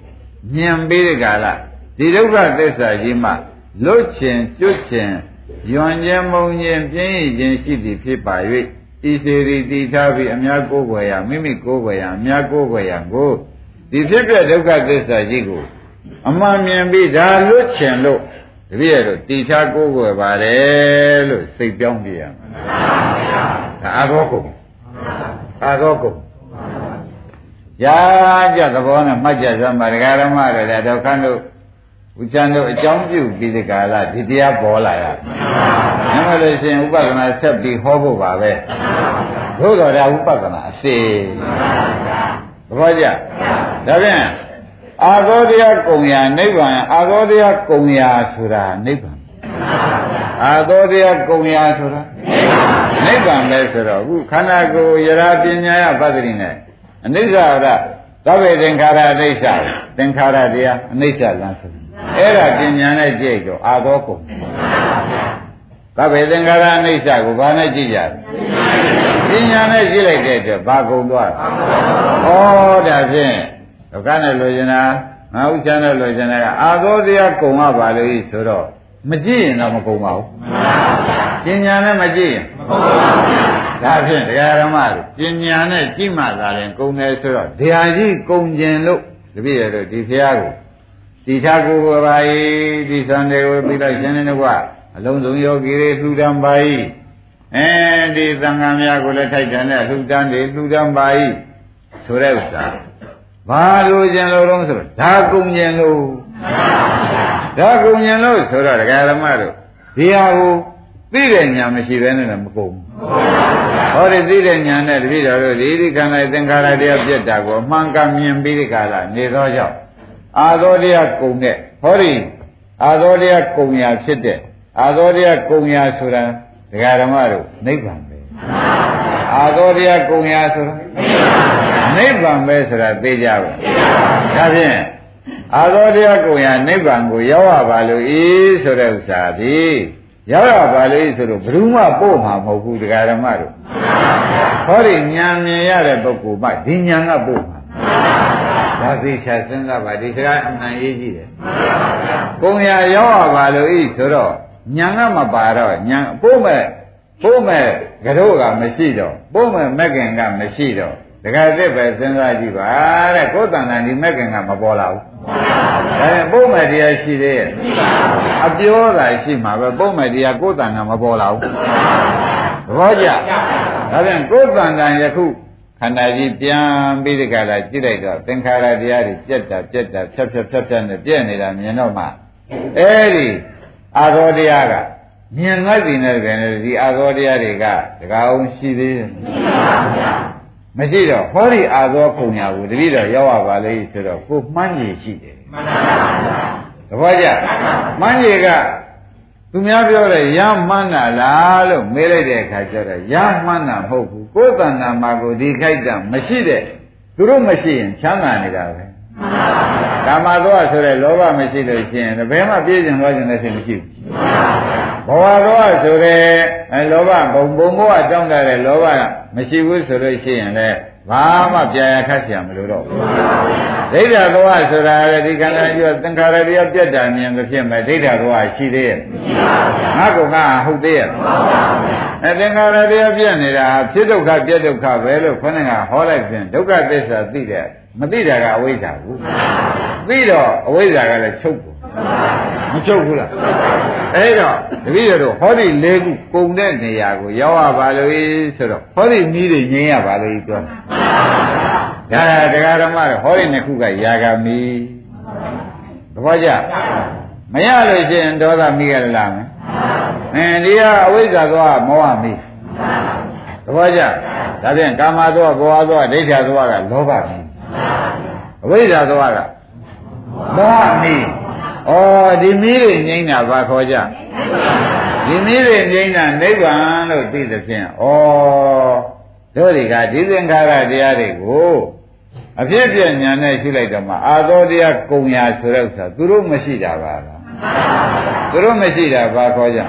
မြင်ပြီးတဲ့ကာလဒီဒုက္ခသစ္စာကြီးမှလွတ်ချင်ကျွတ်ချင်ယွန်ခြင်းမုံခြင်းပြင်းရခြင်းရှိသည်ဖြစ်ပါ၍ဤစေရီတည်ထားပြီးအများကိုးကွယ်ရမိမိကိုးကွယ်ရအများကိုးကွယ်ရကို ဒီဖြစ်တဲ့ဒုက္ခသစ္စာကြီးကိုအမှန်မြင်ပြီးဒါလွတ်ချင်လို့တပည့်ရတော့တည်ထားကိုးကွယ်ပါတယ်လို့စိတ်ပြောင်းပြရမှာဒါအာသောကုန်အာသောကုန်ရာကြသဘောနဲ့မှတ်ကြစမ်းပါဒကာရမတွေလည်းတော့ခန်းတို့ဦးချမ်းတို့အကြောင်းပြုပြီးဒီကာလဒီတရားပေါ်လာရ။ဒါမှလို့ရှိရင်ဥပဒနာဆက်ပြီးဟောဖို့ပါပဲ။သို့တော်ဒါဥပဒနာအစေ။သဘောကျ။ ဒါဖြင့်အာသောတရားကုံရာနိဗ္ဗာန်အာသောတရားကုံရာဆိုတာနိဗ္ဗာန်အာသောတရားကုံရာဆိုတာနိဗ္ဗာန်ပဲဆိုတော့အခုခန္ဓာကိုယ်ယရာပညာယပတ္တိနဲ့အနိစ္စရသဗ္ဗေသင်္ခါရအိဋ္ဌသင်္ခါရတရားအနိစ္စလမ်းဆိုအဲ့ဒါပညာနဲ့ကြည့်တော့အာသောကုံသဗ္ဗေသင်္ခါရအနိစ္စကိုဘာနဲ့ကြည့်ကြလဲပညာနဲ့ကြည့်လိုက်တဲ့အတွက်ဘာကုံသွားဩဒါဖြင့် ဒုက္ခနဲ့လိုချင်တာငါဥစ္စာနဲ့လိုချင်တာကအာသောတရားကုံရပါလို့ဆိုတော့မကြည့်ရင်တော့မကုံပါဘူးပညာနဲ့မကြည့်ရင်မကုံပါဘူးဒါဖြင့်တရားဓမ္မတို့ပညာနဲ့ကြည့်မှသာရင်ကုံတယ်ဆိုတော့တရားကြီးကုံကျင်လို့တပည့်ရတို့ဒီဖះကိုတိထားကိုယ်ပါ၏ဒီသံတွေကိုပြီးတော့ရှင်နေတော့အလုံးစုံယောဂီတွေလှူဒန်းပါ၏အဲဒီသံဃာများကိုလည်းထိုက်တယ်နဲ့လှူဒန်းတယ်လှူဒန်းပါ၏ဆိုတဲ့ဥစ္စာ ဘာလို့ကျင်လို့တော့ဆိုတော့ဒါကုံကျင်လို့ဒါကုံကျင်လို့ဆိုတော့ဒကာဓမ္မတို့ဒီဟာကိုသိတဲ့ညာမရှိဘဲနဲ့လည်းမကုန်ဘူးဟောဒီသိတဲ့ညာနဲ့တပည့်တော်တို့ဒီဒီခန္ဓာသင်္ခါရတရားပြတ်တာကိုအမှန်ကမြင်ပြီးဒီကလာနေသောကြောင့်အာသောတရားကုံတဲ့ဟောဒီအာသောတရားကုံရာဖြစ်တဲ့အာသောတရားကုံရာဆိုတာဒကာဓမ္မတို့နိဗ္ဗာန်ပဲအာသောတရားကုံရာဆိုတာနိဗ္ဗာန် ပဲဆိုတာသိကြပါဒါဖြင့်အာသောတရားကုံရာနိဗ္ဗာန်ကိုရောက်ရပါလို့ဤဆိုတဲ့ဥစ္စာဒီရောက်ရပါလေဆိုတော့ဘယ်သူမှပို့မှာမဟုတ်ဘူးတရားဓမ္မတို့ဟောဒီဉာဏ်မြင်ရတဲ့ပုဂ္ဂိုလ်မှဒီဉာဏ်ကပို့မှာဒါသိချာစဉ်းစားပါဒီစကားအမှန်ရေးကြည့်တယ်ကုံရရောက်ရပါလို့ဤဆိုတော့ဉာဏ်ကမပါတော့ဉာဏ်ပို့မဲ့ပို့မဲ့ကြောကမရှိတော့ပို့မဲ့မက်ကင်ကမရှိတော့ တခါတည်းပဲစဉ်းစားကြည့်ပါတဲ့ကိုယ်တန်တန်ဒီမက်ကင်ကမပေါ်လာဘူးဒါရင်ပုံမဲ့တရားရှိသေးရဲ့အပြောတာရှိမှာပဲပုံမဲ့တရားကိုယ်တန်တာမပေါ်လာဘူးသဘောကျဒါပြန်ကိုယ်တန်တန်ယခုခန္ဓာကြီးပြန်ပြီးဒီကလာကြည့်လိုက်တော့သင်္ခါရတရားတွေပြက်တာပြက်တာဖြတ်ဖြတ်ဖြတ်ဖြတ်နဲ့ပြက်နေတာမြင်တော့မှအဲဒီအာသောတရားကမြင်လိုက်ပြီနဲ့တကယ်ဒီအာသောတရားတွေကတကားအောင်ရှိသေးတယ်မရှိ တော့ဟောဒီအာသောခုံညာကိုတတိတော့ရောက်ရပါလေဆိုတော့ကိုမှန်းကြီးရှိတယ်မှန်ပါပါသဘောကျမှန်းကြီးကသူများပြောတယ်ရမှန်းတာလားလို့မေးလိုက်တဲ့အခါကျတော့ရမှန်းတာမဟုတ်ဘူးကိုယ်တဏ္ဍာမှာကိုဒီခိုက်တာမရှိတဲ့သူတို့မရှိရင်ချမ်းသာနေတာပဲကာမသောဆိုတဲ့လောဘမရှိလို့ရှိရင်ဘယ်မှပြည့်စုံသွားခြင်းလည်းမရှိဘူး ဘဝလောကဆိုတဲ့လောဘဘုံဘုံဘဝတောင်းတတဲ့လောဘမရှိဘူးဆိုလို့ရှိရင်လည်းဘာမှပြာရခတ်ဆရာမလို့တော့ဘူးဒိဋ္ဌာသောဆိုတာလည်းဒီခန္ဓာကြီးကသင်္ခါရတရားပြတ်တာမြင်သဖြင့်မဲ့ဒိဋ္ဌာသောရှိသေးရဲ့မရှိပါဘူးငါကငါဟုတ်သေးရဲ့မဟုတ်ပါဘူးအဲသင်္ခါရတရားပြတ်နေတာဖြစ်ဒုက္ခပြတ်ဒုက္ခပဲလို့ခန္ဓာကဟောလိုက်ပြန်ဒုက္ခသစ္စာသိတဲ့မသိတာကအဝိဇ္ဇာဘူးသိတော့အဝိဇ္ဇာကလည်းချုပ်ဘူးမချုပ်ဘူးလား အဲ့တော့တပည့်တော်ဟောဒီ၄ခုပုံတဲ့နေရာကိုရောက်ရပါလို့ဆိုတော့ဟောဒီနည်းတွေငြင်းရပါလို့ပြောတယ်ဒါတရားဓမ္မဟောဒီနှစ်ခုကယာဂမီသဘောကျမရလို့ရှိရင်ဒေါသမီးရလာမယ်အင်းဒီကအဝိဇ္ဇာသွားမောဟမီသဘောကျဒါဖြင့်ကာမသွားဘောဟသွားဒိဋ္ဌာသွားကလောဘမီအဝိဇ္ဇာသွားကမောဟမီ ဩဒီမီးတွေငိမ့်တာဘာခေါ်ကြဒီမီးတွေငိမ့်တာနိဗ္ဗာန်လို့သိသဖြင့်ဩတို့တွေကဒီသင်္ခါရတရားတွေကိုအဖြစ်ပြညာနဲ့ရှုလိုက်တော့မှအာသောတရားကုံရာဆိုတဲ့ဥစ္စာသူတို့မရှိတာပါလားသူတို့မရှိတာဘာခေါ်ကြ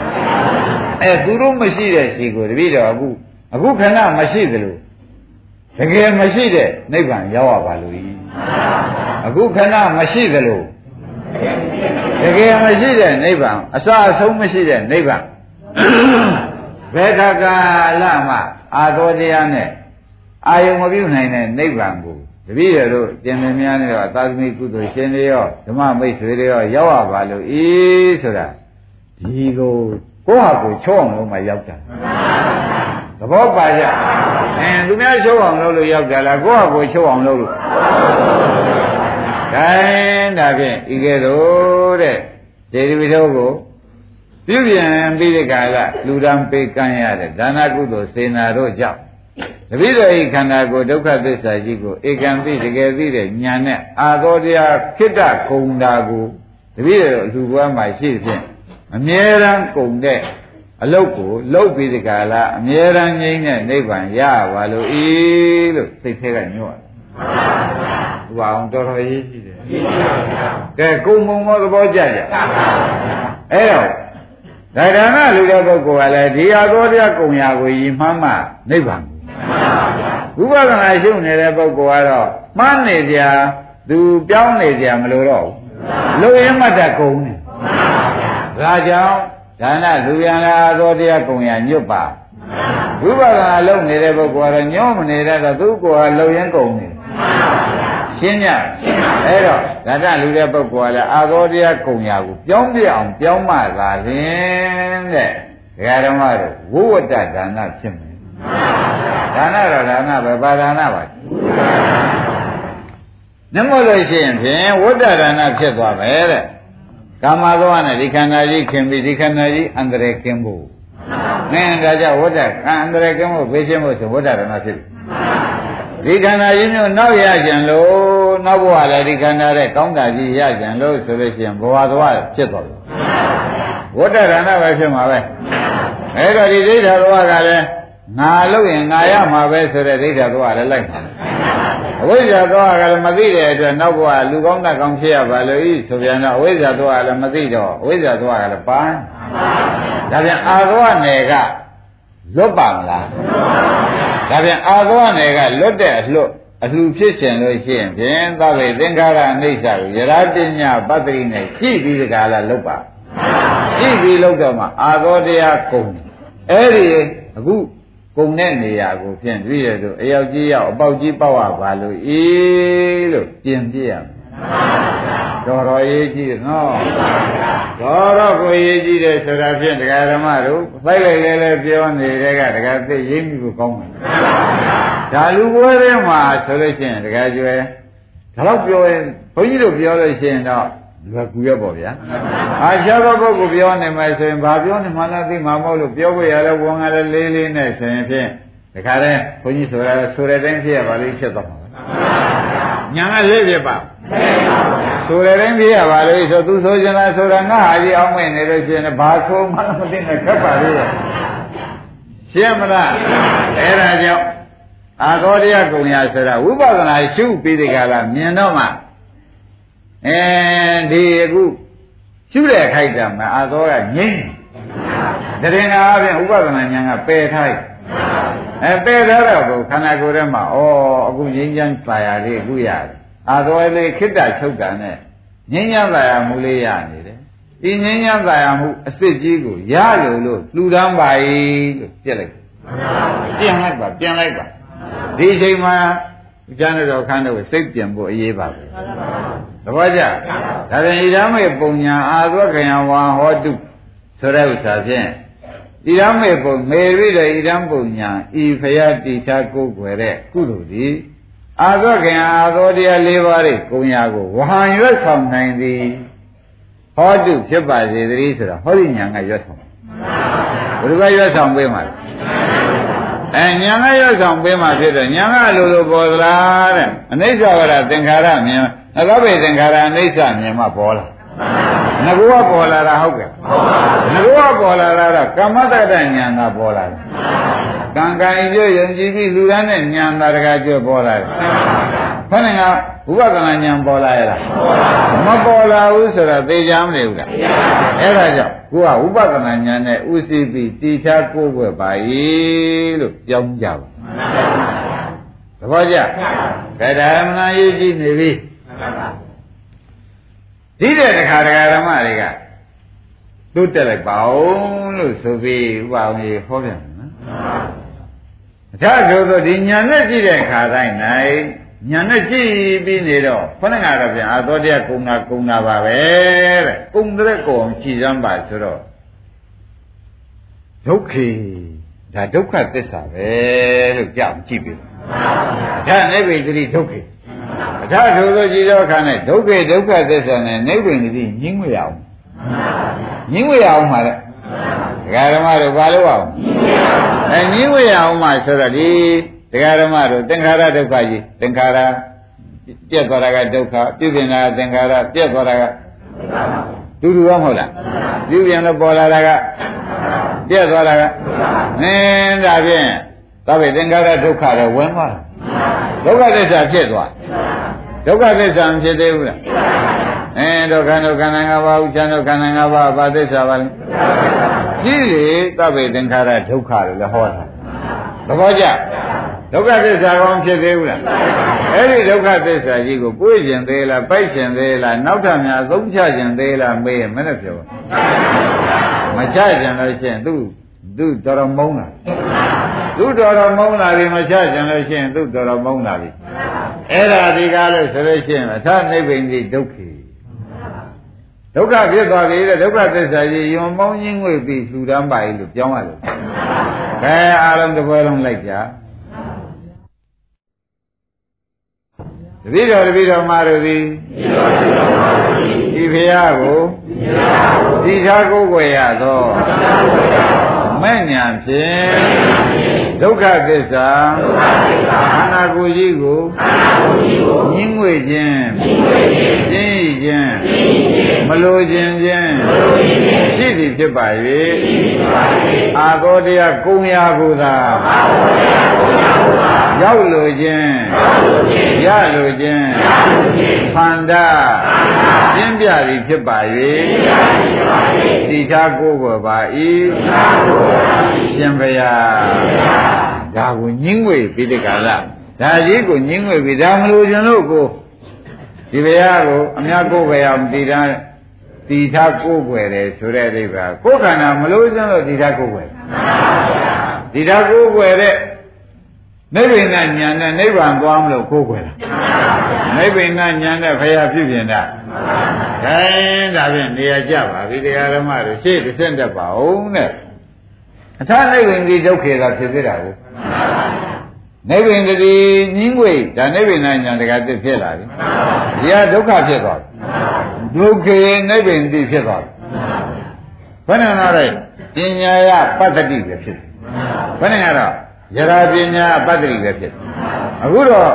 အဲသူတို့မရှိတဲ့ရှိကိုတပည့်တော်အခုအခုခဏမရှိသလိုတကယ်မရှိတဲ့နိဗ္ဗာန်ရောက်ရပါလို့အခုခဏမရှိသလို တကယ်မရှိတဲ့နိဗ္ဗာန်အစအဆုံးမရှိတဲ့နိဗ္ဗာန်ဘယ်ခါကာလမှအာသောတရားနဲ့အာယုံမပြုနိုင်တဲ့နိဗ္ဗာန်ကိုတပည့်ရတို့ကျင်မများနဲ့တော့သာသမီကုသိုလ်ရှင်တွေရောဓမ္မမိတ်ဆွေတွေရောရောက်ရပါလို့ဤဆိုတာဒီကိုကိုယ့်ဟာကိုချောအောင်လို့မှရောက်တာသဘောပါကြအင်းသူများချုပ်အောင်လုပ်လို့ရောက်ကြလားကိုယ့်ဟာကိုယ်ချုပ်အောင်လုပ်လို့ ခိုင်းဒါဖြင့်ဤကဲ့သို့တဲ့ဒေဒီဝိသောကိုပြုပြန်ပြီးတဲ့ကာလလူတန်းပေးကမ်းရတဲ့ဒါနကုသိုလ်စေနာတို့ကြောင့်တပိတော်ဤခန္ဓာကိုဒုက္ခသစ္စာကြီးကိုဧကံသိတကယ်သိတဲ့ညာနဲ့အာသောတရားခိတ္တကုံတာကိုတပိတော်လူဘွားမှာရှိဖြင့်အမြဲတမ်းကုံတဲ့အလုတ်ကိုလုတ်ပြီးဒီကလာအမြဲတမ်းငြိမ်းတဲ့နိဗ္ဗာန်ရပါလို့ဤလို့စိတ်ထဲကညွတ်တယ်။ ဘုရားအောင်တော်တော်ရေးကြည့်တယ်။ကဲကုံမုံမောသဘောကျကြ။အဲ့တော့ဒါကနာလူတဲ့ပုဂ္ဂိုလ်ကလည်းဒီအသောတရားကုံရာကိုယီမှန်းမှနိဗ္ဗာန်ကိုဝိပဿနာရှုနေတဲ့ပုဂ္ဂိုလ်ကတော့မှန်းနေကြသူပြောင်းနေကြမလို့တော့ဘူးလူရင်းမှတ်တဲ့ကုံနေဒါကြောင့်ဒါနလူရန်လာသောတရားကုံရညွတ်ပါဝိပဿနာလုပ်နေတဲ့ပုဂ္ဂိုလ်ကတော့ညောမနေတဲ့တော့သူ့ကိုယ်ကလုံရင်ကုံနေ ရှင်းညအဲ့တော့ဒါနလူတဲ့ပုဂ္ဂိုလ်ကလည်းအာသောတရားကုံရကိုပြောင်းပြအောင်ပြောင်းမှသာလင်တဲ့ဒကာဓမ္မတို့ဝိဝတ္တဒါနဖြစ်မယ်ဒါနတော့ဒါနပဲပါဒါနပါနမို့လို့ရှိရင်ဖြင့်ဝိတ္တဒါနဖြစ်သွားပဲတဲ့ကာမသောနဲ့ဒီခန္ဓာကြီးခင်ပြီးဒီခန္ဓာကြီးအန္တရာယ်ကင်းဖို့နင်းဒါကြောင့်ဝဋ္ဌအန္တရာယ်ကင်းဖို့ဘေးရှင်းဖို့ဆိုဝဋ္ဌရဏဖြစ်တယ် ဒီခန္ဓာကြီးမျိုးနောက်ရကြံလို့နောက်ဘဝလည်းဒီခန္ဓာတဲ့ကောင်းတာကြီးရကြံလို့ဆိုလို့ရှိရင်ဘဝသွားဖြစ်သွားတယ်ဝဋ္ဌရဏပဲဖြစ်မှာပဲအဲ့တော့ဒီဒိဋ္ဌဘဝကလည်းငါလို့ရင်ငါရမှာပဲဆိုတဲ့ဒိဋ္ဌဘဝလည်းလိုက်ပါအဝိဇ္ဇာသွားကလည်းမသိတဲ့အတွက်နောက်ဘဝလူကောင်းတတ်ကောင်းဖြစ်ရပါလို့ဤဆိုပြန်တော့အဝိဇ္ဇာသွားကလည်းမသိတော့အဝိဇ္ဇာသွားကလည်းပန်းဒါပြန်အာသောနယ်က လွတ်ပါမလားဒါပြန်အာသောနယ်ကလွတ်တဲ့အလှအလှဖြစ်ရှင်လို့ရှိရင်ဖြင့်သဗ္ဗေသင်္ခါရအိဋ္ဌကိုယရာပညာပတ္တိနဲ့ကြည့်ပြီးဒီကလာလွတ်ပါကြည့်ပြီးလွတ်တော့မှအာသောတရားကုန်အဲ့ဒီအခုကုန်တဲ့နေရာကိုဖြင့်တွေ့ရတော့အယောက်ကြီးရောက်အပေါက်ကြီးပေါက်ရပါလို့အေးလို့ပြင်ပြရမယ် တော်တော်ရေးကြည့်နော်တော်တော်ကိုရေးကြည့်တယ်ဆိုတာဖြင့်တရားဓမ္မတို့ဖိုက်လိုက်လဲလဲပြောနေတဲ့ကတရားသိရင်းမှုကိုကောင်းတယ်ဒါလူပွဲထဲမှာဆိုလို့ရှိရင်တရားကျွဲဒါတော့ပြောရင်ဘုန်းကြီးတို့ပြောလို့ရှိရင်တော့လွယ်ကူရပေါ့ဗျာ။အာရှားသောပုဂ္ဂိုလ်ပြောနေမှဆိုရင်ဘာပြောနေမှလားသိမှာမဟုတ်လို့ပြောဖို့ရလဲဝန်ကလည်းလေးလေးနဲ့ဆိုရင်ဖြင့်ဒီခါတည်းဘုန်းကြီးဆိုတာဆိုတဲ့တိုင်းဖြစ်ရပါလိမ့်ဖြစ်သွားမှာ။ညာကလေးဖြစ်ပါ ဆိုတဲ့တိုင်းဖြစ်ရပါလိမ့်ဆိုသူဆိုချင်တာဆိုတာငါဟာကြီးအောင်မဲ့နေလို့ရှိရင်ဘာဆိုမှမသိနဲ့ခက်ပါလေ။ရှင်းမလား။အဲဒါကြောင့်အာသောတရားကုံရဆိုတာဝိပဿနာရှုပြီးဒီကလာမြင်တော့မှအဲဒီအခုရှုတဲ့ခိုက်တာမှာအာသောကငြိမ့်တယ်တရင်ကအပြင်ဥပဒနာဉာဏ်ကပယ်ထားတယ်အဲပယ်ထားတော့ကိုခန္ဓာကိုယ်ထဲမှာဩအခုငြိမ်းချမ်းပါရလေးအခုရတယ် အာသောလေးခိတ္တချုပ်တာနဲ့ငြိမ်းချမ်းပါရမှုလေးရနေတယ်ဒီငြိမ်းချမ်းပါရမှုအစ်စ်ကြီးကိုရလို့လို့လှူဒန်းပါ ਈ လို့ပြက်လိုက်ပြန်လိုက်ပါပြန်လိုက်ပါဒီအချိန်မှာကျမ်းတော်ခန်းတော်ကိုစိတ်ပြန်ဖို့အရေးပါပဲသဘောကျဒါပြန်ဣဒာမေပုံညာအာသဝကယံဝါဟောတုဆိုတဲ့ဥစ္စာဖြင့်ဣဒာမေပုံမေရိတဲ့ဣဒံပုံညာဤဖယတိချာကိုယ်ွယ်တဲ့ကုသိုလ်ဒီ အာသဝကယံအာသောတရား၄ပါးရဲ့ကုံညာကိုဝဟံရွတ်ဆောင်နိုင်သည်ဟောတုဖြစ်ပါစေတည်းဆိုတာဟောဒီညာကရွတ်ဆောင်ဘုရားရွတ်ဆောင်ပေးမှာအဲညာကရွတ်ဆောင်ပေးမှာဖြစ်တော့ညာကလိုလိုပေါ်သလားတဲ့အနိစ္စဝရသင်္ခါရမြင်အသောဘေသင်္ခါရအိဋ္ဌမြင်မှပေါ်လာ ငကူကပေါ်လာတာဟုတ်ကဲ့ငကူကပေါ်လာတာတော့ကမ္မတတ္တဉာဏ်သာပေါ်လာတယ်ကံကံကျွယုံကြည်ပြီးလူရန်နဲ့ဉာဏ်သာတကားကျွပေါ်လာတယ်ခဏကဥပဒနာဉာဏ်ပေါ်လာရလားမပေါ်လာဘူးဆိုတော့သိကြမနေဘူးလားအဲ့ဒါကြောင့်ကိုကဥပဒနာဉာဏ်နဲ့ဥသိပြီးတိချာကိုယ်ွယ်ပါ၏လို့ပြောင်းကြပါသဘောကျကဲဒါမှမရေးကြည့်နေပြီ ဒီတဲ့တခါတရားဓမ္မတွေကတိုးတက်လိုက်ပါအောင်လို့ဆိုပြီးဥပအောင်ကြီးဟောပြန်နော်။ဒါဆိုဆိုဒီညာနဲ့ကြည့်တဲ့ခါတိုင်း၌ညာနဲ့ကြည့်ပြီးနေတော့ခொနကတော့ပြန်အာသောတရားကုံနာကုံနာပါပဲတဲ့။ကုံတဲ့ကုံကြည်စမ်းပါဆိုတော့ဒုက္ခေဒါဒုက္ခသစ္စာပဲလို့ကြောက်ကြည့်ပြီဒါနိဗ္ဗိတတိဒုက္ခအ ထထိုသောကြည်သောခါနဲ့ဒုက္ခဒုက္ခသစ္စာနဲ့နိဗ္ဗိတတိညင်းဝရအောင်ညင်းဝရအောင်ပါလေဒကာဓမ္မတို့ဘာလို့အောင်အဲညင်းဝရအောင်မှဆိုတော့ဒီဒကာဓမ္မတို့သင်္ခါရဒုက္ခကြီးသင်္ခါရပြက်သွားတာကဒုက္ခပြုပြင်တာသင်္ခါရပြက်သွားတာကဒုက္ခတူတူရောမဟုတ်လားပြုပြင်လို့ပေါ်လာတာကပြက်သွားတာကနင်းဒါဖြင့်သဗ္ဗေသင်္ခါရဒုက္ခတော့ဝင်သွားတာ ဒုက္ခသစ္စာဖြစ်သွားဒုက္ခသစ္စာမဖြစ်သေးဘူးလားအဲဒုက္ခဒုက္ခနာငါးပါးဥစ္စာဒုက္ခနာငါးပါးဘာသစ္စာပါလဲကြည့်လေသဗ္ဗေသင်္ခါရဒုက္ခလို့လည်းဟောတာသဘောကျဒုက္ခသစ္စာကောင်းဖြစ်သေးဘူးလားအဲ့ဒီဒုက္ခသစ္စာကြီးကိုကိုယ်ကျင်သေးလားပိုက်ကျင်သေးလားနောက်ထပ်များသုံးချကျင်သေးလားမေးရင်မနဲ့ပြောမချကျင်လို့ရှိရင်သူ သူတော်တော်မုန်းတာသူတော်တော်မုန်းလာပြီမချကျင်လို့ရှိရင်သူတော်တော်မုန်းလာပြီအဲ့ဒါဒီကားလို့ဆိုလို့ရှိရင်အထာနိဗ္ဗိန်ဒီဒုက္ခဒုက္ခဖြစ်သွားပြီတဲ့ဒုက္ခသစ္စာကြီးယွန်မောင်းချင်းငွေပြီးလှူဒန်းပါ යි လို့ပြောင်းရလို့ဘယ်အားလုံးတစ်ပွဲလုံးလိုက်ကြတပည့်တော်တပည့်တော်မတို့သည်ဒီဖရာကိုဒီသာကိုယ်ွယ်ရသော မဲ့ညာဖြင့်ဒုက္ခသစ္စာခန္ဓာကိုယ်ကြီးကိုညှင်းငွေခြင်းပြင်းခြင်းမလိုခြင်းခြင်းရှိသည်ဖြစ်ပါ၍အာသောတရားကုံရာကိုသာ ရောက်လိုခြင်းရလိုခြင်းခန္ဓာပြင်းပြသည်ဖြစ်ပါ၍တိသာကိုယ်ပေါ်ပါ၏ရှင်ဘုရားဒါကိုညင်းငွေပြီးတဲ့ကာလဒါကြီးကိုညင်းငွေပြီးဒါမလို့ကျွန်တော်ကိုဒီဘုရားကိုအများကိုယ်ပဲအောင်တည်ထားတည်ထားကိုယ်ွယ်တယ်ဆိုတဲ့အိဗာကိုယ်ခန္ဓာမလို့ကျွန်တော်တည်ထားကိုယ်ွယ်တည်ထားကိုယ်ွယ်တဲ့ နိဗ္ဗာန်ညာနဲ့နိဗ္ဗာန်သွားမလို့ကိုယ်ွယ်တာနိဗ္ဗာန်ညာနဲ့ဘုရားပြုပြင်တာခိုင်းဒါဖြင့်နေရာကြပါပြီတရားဓမ္မတို့ရှေ့တစ်ဆင့်တက်ပါဦးတဲ့အထာနိဗ္ဗာန်ကြီးဒုက္ခေသာဖြစ်သေးတာကိုနိဗ္ဗာန်တည်းညင်းွေဒါနိဗ္ဗာန်ညာတကတစ်ဖြစ်လာပြီဒီဟာဒုက္ခဖြစ်သွားပြီဒုက္ခေနိဗ္ဗာန်တိဖြစ်သွားပြီဘယ်နဲ့တော့လဲပညာယပတ္တိပဲဖြစ်တယ်ဘယ်နဲ့ကတော့ ယရာပညာပတ္တိပဲဖြစ်တယ်အခုတော့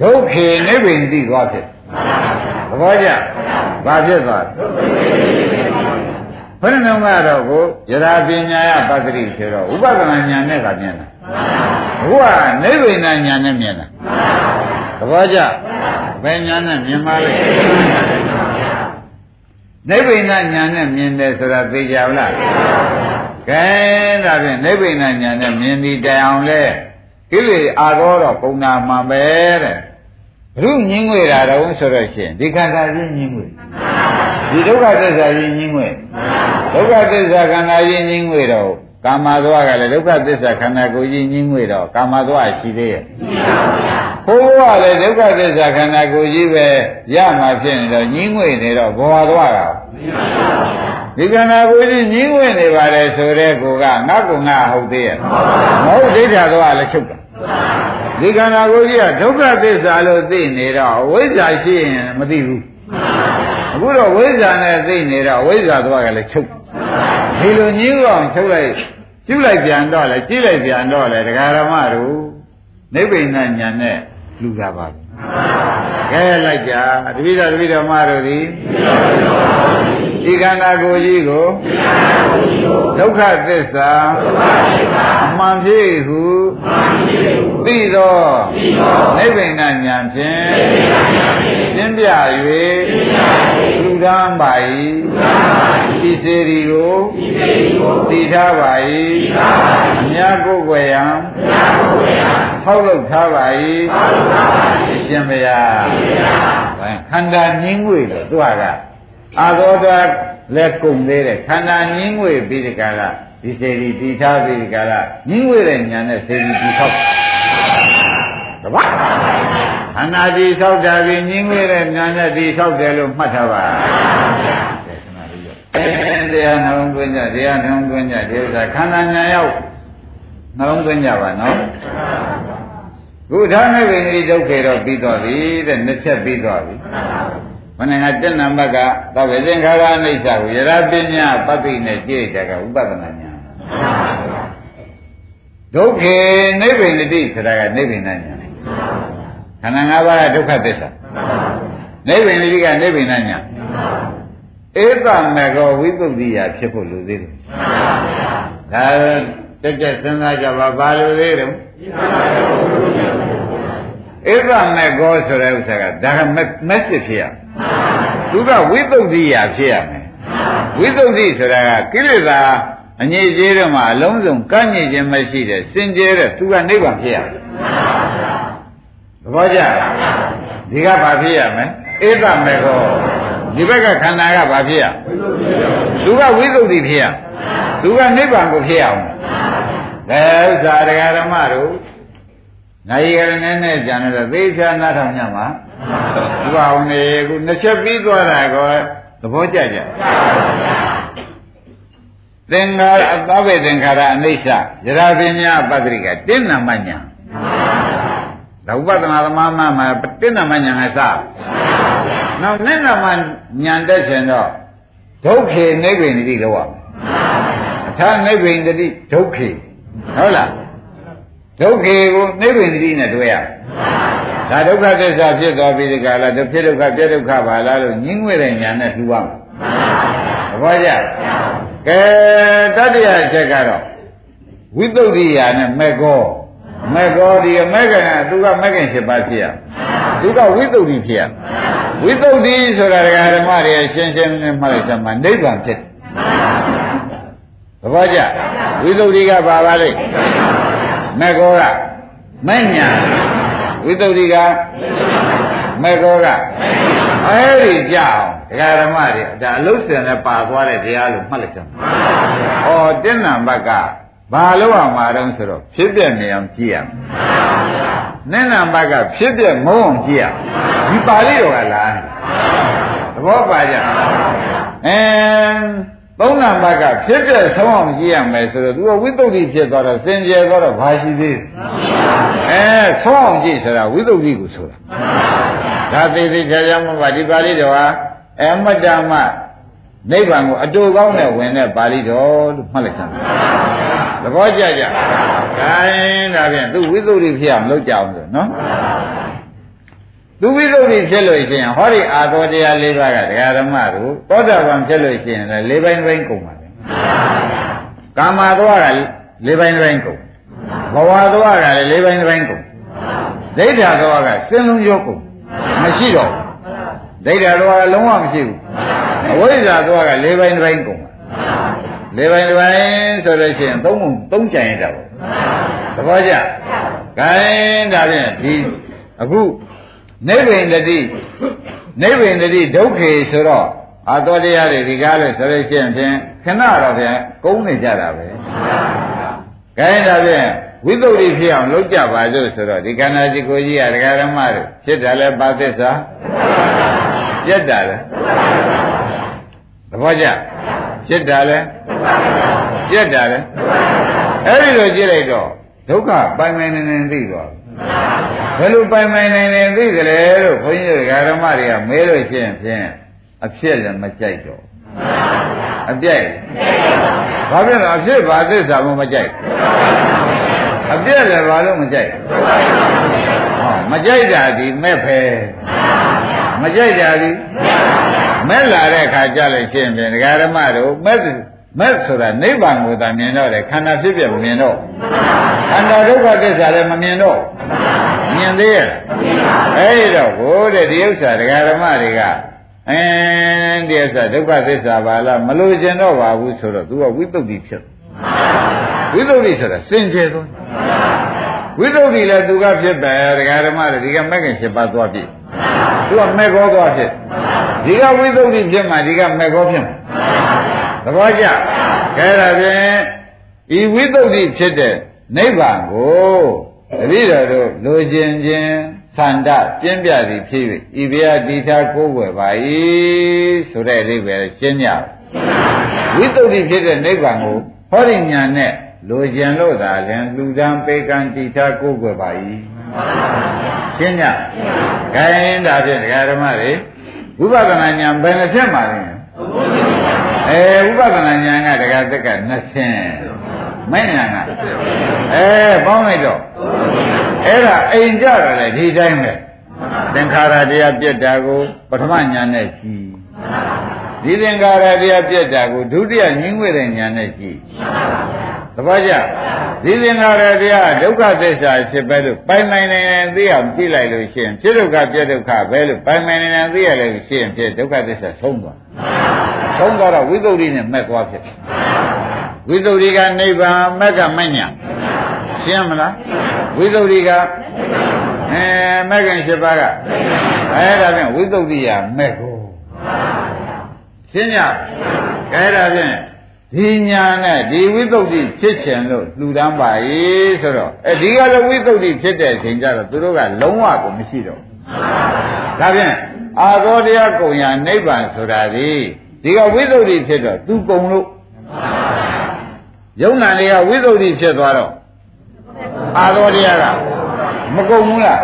ဒုက္ခေနိဗ္ဗာန်တိသွားဖြစ်သဘောကျဘာဖြစ်သွားဘယ်နှောင်းကတော့ကိုယရာပညာယပတ္တိဆိုတော့ဥပဒနာညာနဲ့ကမြင်တာအခုကနိဗ္ဗာန်ညာနဲ့မြင်တာသဘောကျဘယ်ညာနဲ့မြင်ပါလဲနိဗ္ဗာန်ညာနဲ့မြင်တယ်ဆိုတာသိကြဘူးလား ကဲဒါဖြင့်နိဗ္ဗာန်ညာနဲ့မြင်ပြီးတိုင်အောင်လဲကိလေအာသောတော့ပုံနာမှန်ပဲတဲ့ဘုရုညင်းငွေတာတော့ဆိုတော့ရှင်ဒီခန္ဓာကြီးညင်းငွေဒီဒုက္ခသစ္စာကြီးညင်းငွေဒုက္ခသစ္စာခန္ဓာကြီးညင်းငွေတော့ကာမသွားကလည်းဒုက္ခသစ္စာခန္ဓာကိုယ်ကြီးညင်းငွေတော့ကာမသွားရှိသေးရဲ့ဘိုးကလည်းဒုက္ခသစ္စာခန္ဓာကိုယ်ကြီးပဲရမှာဖြစ်နေတော့ညင်းငွေနေတော့ဘဝသွားတာ ဒီခန္ဓာကိုယ်ကြီးညင်းငွေနေပါလေဆိုတဲ့ကိုကငါ့ကိုငါဟုတ်သေးရဲ့မဟုတ်ဒိဋ္ဌာသွားလည်းချုပ်တာဒီခန္ဓာကိုယ်ကြီးကဒုက္ခသစ္စာလို့သိနေတော့ဝိဇ္ဇာရှိရင်မသိဘူးအခုတော့ဝိဇ္ဇာနဲ့သိနေတော့ဝိဇ္ဇာသွားကလည်းချုပ်ဒီလိုညင်းအောင်ချုပ်လိုက်ကျุလိုက်ပြန်တော့လေကြည့်လိုက်ပြန်တော့လေဒကာရမတို့နိဗ္ဗာန်ညာနဲ့လူတာပါခဲလိုက်ကြတပိတော်တပိတော်မတို့သည် ဒီခန္ဓာကိုယ်ကြီးကိုဒုက္ခသစ္စာအမှန်ဖြစ်ဟုသိသောနိဗ္ဗာန်ညာဖြင့်ပြင်းပြ၍လူဒန်းပါ၏ဒီစေရီကိုသိထားပါ၏အများကိုယ်ွယ်ရန်ထောက်လုပ်ထားပါ၏ရှင်မယားခန္ဓာညင်းငွေလို့သူက အာသောတာလက်ကုန်သေးတယ်ခန္ဓာညင်းငွေပြီးဒီကလာဒီစေရီတည်ထားပြီးဒီကလာညင်းငွေတဲ့ညာနဲ့စေရီတည်ထောက်တပတ်ခန္ဓာတည်ဆောက်တာပြီးညင်းငွေတဲ့ညာနဲ့တည်ဆောက်တယ်လို့မှတ်ထားပါတရားနှောင်းသွင်းကြတရားနှောင်းသွင်းကြဒီဥစ္စာခန္ဓာညာရောက်နှလုံးသွင်းကြပါနော်ခုထာနိဗ္ဗာန်ဒီဒုက္ခေတော့ပြီးသွားပြီတဲ့နှစ်ချက်ပြီးသွားပြီ မနင်ကတဏ္ဍမကသဗ္ဗေသင်္ခါရအိဋ္ဌကိုယရပညာပတ္တိနဲ့ကြည့်တဲ့ကဥပဒနာညာဒုက္ခေနိဗ္ဗာန်တိဆိုတာကနိဗ္ဗာန်ညာခန္ဓာ၅ပါးကဒုက္ခသစ္စာနိဗ္ဗာန်တိကနိဗ္ဗာန်ညာဧတမေကောဝိသုဒ္ဓိယဖြစ်ဖို့လူသေးတယ်ဒါတက်တက်စဉ်းစားကြပါဘာလို့လဲတော့ဧကမေကောဆိုတဲ့ဥစ္စာကဒါကမက်စစ်ဖြစ်ရ သူကဝိသုဒ္ဓိယဖြစ်ရမယ်ဝိသုဒ္ဓိဆိုတာကကိလေသာအငြိကျေးတော့မှအလုံးစုံကန့်ညစ်ခြင်းမရှိတဲ့စင်ကြဲတဲ့သူကနိဗ္ဗာန်ဖြစ်ရမယ်သဘောကျဒီကဘာဖြစ်ရမလဲဧကမေကောဒီဘက်ကခန္ဓာကဘာဖြစ်ရသူကဝိသုဒ္ဓိဖြစ်ရသူကနိဗ္ဗာန်ကိုဖြစ်အောင်ဒါဥစ္စာတရားဓမ္မတို့နိုင်ရနေနဲ့ကြံနေတော့သေချာနားထောင်ညမှာ ဒီပါအောင်နေခုနှစ်ချက်ပြီးသွားတာကောသဘောကျကြသင်္ခါရအသဗ္ဗေသင်္ခါရအနိစ္စယရာပညာပတ္တိကတင်းနာမညာဒါဥပဒနာသမားမမှာတင်းနာမညာကစနောက်နိနာမညာတက်ရှင်တော့ဒုက္ခေနိဗ္ဗာန်တိတော့ရမယ်အထာနိဗ္ဗာန်တိဒုက္ခေဟုတ်လားဒုက္ခေကိုနိဗ္ဗာန်တိနဲ့တွေ့ရ ဒါဒုက္ခသစ္စာဖြစ်သွားပြီဒီကလာဒုဖြစ်ဒုက္ခပြဒုက္ခပါလားလို့ညင်းငွေတဲ့ညာနဲ့လှူရမှာသဘောကျကဲတတိယချက်ကတော့ဝိသုဒ္ဓိယာနဲ့မေကောမေကောဒီမေကံကသူကမေကံ7ပါးဖြစ်ရသူကဝိသုဒ္ဓိဖြစ်ရဝိသုဒ္ဓိဆိုတာဓမ္မတွေရှင်းရှင်းနဲ့မှတ်လိုက်စမ်းမှာနိဗ္ဗာန်ဖြစ်သဘောကျဝိသုဒ္ဓိကပါပါလိမ့်မေကောကမဲ့ညာ ဝိသုဒ္ဓိကမေကောကအဲ့ဒီကြအောင်ဒကာဓမ္မတွေဒါအလုတ်စင်နဲ့ပါသွားတဲ့တရားလို့မှတ်လိုက်ကြ။ဩတင်းနံဘက်ကဘာလို့အောင်မှာတော့ဆိုတော့ဖြစ်ပြနေအောင်ကြည့်ရမယ်။နင်းနံဘက်ကဖြစ်ပြမုံအောင်ကြည့်ရ။ဒီပါဠိတော်ကလား။သဘောပါကြ။အင်း သုံးနံပါတ်ကဖြစ်ပြဆုံးအောင်ကြည့်ရမယ်ဆိုတော့သူကဝိသုဒ္ဓိဖြစ်သွားတော့စင်ကြယ်သွားတော့ဘာရှိသေးလဲအဲဆုံးအောင်ကြည့်ဆိုတာဝိသုဒ္ဓိကိုဆိုတာဒါသေးသေးချာချာမှပါဒီပါဠိတော်ဟာအမတ္တမနိဗ္ဗာန်ကိုအတူကောင်းနဲ့ဝင်တဲ့ပါဠိတော်လို့မှတ်လိုက်စမ်းသဘောကျကြဒါရင်ဒါဖြင့်သူဝိသုဒ္ဓိဖြစ်အောင်လုပ်ကြအောင်ဆိုနော် သူဝိသုဒ္ဓိဖြစ်လို့ရှိရင်ဟောဒီအာသောတရား၄ပါးကဒကာဓမ္မတို့သောတာပန်ဖြစ်လို့ရှိရင်လည်း၄ပိုင်းပိုင်းကုန်ပါလေကာမသွားက၄ပိုင်းပိုင်းကုန်ဘဝသွားကလည်း၄ပိုင်းပိုင်းကုန်ဒိဋ္ဌာသွားကစင်လုံးရောကုန်မရှိတော့ဒိဋ္ဌာသွားကလုံးဝမရှိဘူးအဝိဇ္ဇာသွားက၄ပိုင်းပိုင်းကုန်၄ပိုင်းပိုင်းဆိုလို့ရှိရင်သုံးပုံသုံးကြံရတာပေါ့သဘောကျခိုင်းဒါဖြင့်ဒီအခု နိဗ္ဗာန်တတိနိဗ္ဗာန်တတိဒုက္ခေဆိုတော့အာတော်တရားတွေဒီကားလို့ဆိုလို့ရှိရင်ဖြင့်ခဏတော့ဖြင့်ကုန်းနေကြတာပဲ။ခိုင်းဒါဖြင့်ဝိသုဒ္ဓိဖြစ်အောင်လုပ်ကြပါစို့ဆိုတော့ဒီခန္ဓာကြီးကိုကြီးရဒကာရမတို့ဖြစ်တယ်လဲပါသစ္စာပြက်တာလဲသဘောကျဖြစ်တာလဲပြက်တာလဲအဲ့ဒီလိုကြည့်လိုက်တော့ဒုက္ခပိုင်ပိုင်နေနေသိသွား ဘယ်လိုပိုင်ပိုင်နေနေသိကြလဲလို့ခွန်ကြီးတို့ဓမ္မတွေကမဲလို့ရှိရင်ဖြင့်အဖြစ်လည်းမကြိုက်တော့အပြိုက်ဘာဖြစ်လဲအဖြစ်ဘာသစ္စာမှမကြိုက်အပြည့်လည်းဘာလို့မကြိုက်ဟောမကြိုက်တာဒီမဲ့ဖယ်မကြိုက်တာဒီမဲ့လာတဲ့အခါကြလိုက်ချင်းဖြင့်ဒကာဓမ္မတို့မဲ့မဲ့ဆိုတာနိဗ္ဗာန်ကိုသာမြင်တော့တယ်ခန္ဓာဖြစ်ပြမမြင်တော့ ခန္ဓာဒုက္ခသစ္စာလည်းမမြင်တော့မြင်သေးရဲ့အဲ့တော့ဘိုးတဲ့ဒီဥစ္စာဒကာဓမ္မတွေကအင်းဒီဥစ္စာဒုက္ခသစ္စာပါလားမလို့ကျင်တော့ပါဘူးဆိုတော့ तू ကဝိသုဒ္ဓိဖြစ်ဝိသုဒ္ဓိဆိုတာစင်ကြယ်သွားဝိသုဒ္ဓိလည်းသူကဖြစ်ပဲဒကာဓမ္မတွေဒီကမက်ကင်7ပါးသွားပြီသူကမက်ကောသွားဖြစ်ဒီကဝိသုဒ္ဓိဖြစ်မှဒီကမက်ကောဖြစ်မှာသဘောကျကဲဒါဖြင့်ဤဝိသုဒ္ဓိဖြစ်တဲ့ နိဗ္ဗာန်ကိုတတိတော်တို့လိုချင်ခြင်းသန္တပြင်းပြသည်ဖြစ်၍ဤဗျာတိသာကိုးွယ်ပါ၏ဆိုတဲ့အိဗယ်ရှင်းကြဝိသုဒ္ဓိဖြစ်တဲ့နိဗ္ဗာန်ကိုဟောဒီညာနဲ့လိုကျင်လို့သာလင်လူတန်းပေကံတိထားကိုယ်ွယ်ပါ၏ရှင်းညခိုင်းဒါဖြင့်ဒကာဓမ္မတွေဝိပဿနာဉာဏ်ဘယ်နှဆက်ပါလဲအဲဝိပဿနာဉာဏ်ကဒကာသက်က20 မဲ့ဉာဏ်ကအဲပေါင်းလိုက်တော့အဲ့ဒါအိမ်ကြတယ်လေဒီတိုင်းပဲသင်္ခါရတရားပြက်တာကိုပထမဉာဏ်နဲ့ကြည့်ဒီသင်္ခါရတရားပြက်တာကိုဒုတိယညင်းဝဲတဲ့ဉာဏ်နဲ့ကြည့်သဘောကျဒီသင်္ခါရတရားဒုက္ခသစ္စာဖြစ်ပဲလို့ပိုင်ပိုင်နိုင်နိုင်သိအောင်ကြည့်လိုက်လို့ရှိရင်ဖြစ်ဒုက္ခပြက်ဒုက္ခပဲလို့ပိုင်ပိုင်နိုင်နိုင်သိရလို့ရှိရင်ဖြစ်ဒုက္ခသစ္စာဆုံးသွားဆုံးသွားတော့ဝိသုဒ္ဓိနဲ့မဲ့သွားဖြစ် ဝိသုဒ္ဓိကနိဗ္ဗာန်မက်ကမညာရှင်းမလားဝိသုဒ္ဓိကအဲမက်ကင်၈ပါးကအဲဒါဖြင့်ဝိသုဒ္ဓိယမက်ကိုရှင်းကြအဲဒါဖြင့်ဒီညာနဲ့ဒီဝိသုဒ္ဓိဖြစ်ခြင်းလို့လှူဒန်းပါ၏ဆိုတော့အဲဒီကလည်းဝိသုဒ္ဓိဖြစ်တဲ့အချိန်ကျတော့သူတို့ကလုံးဝကိုမရှိတော့ဒါဖြင့်အာသောတရားကုံညာနိဗ္ဗာန်ဆိုတာဒီဒီကဝိသုဒ္ဓိဖြစ်တော့သူကုံလို့ ယုံနာတွေကဝိသုဒ္ဓိဖြစ်သွားတော့အာသောတရားကမကုံဘူးလား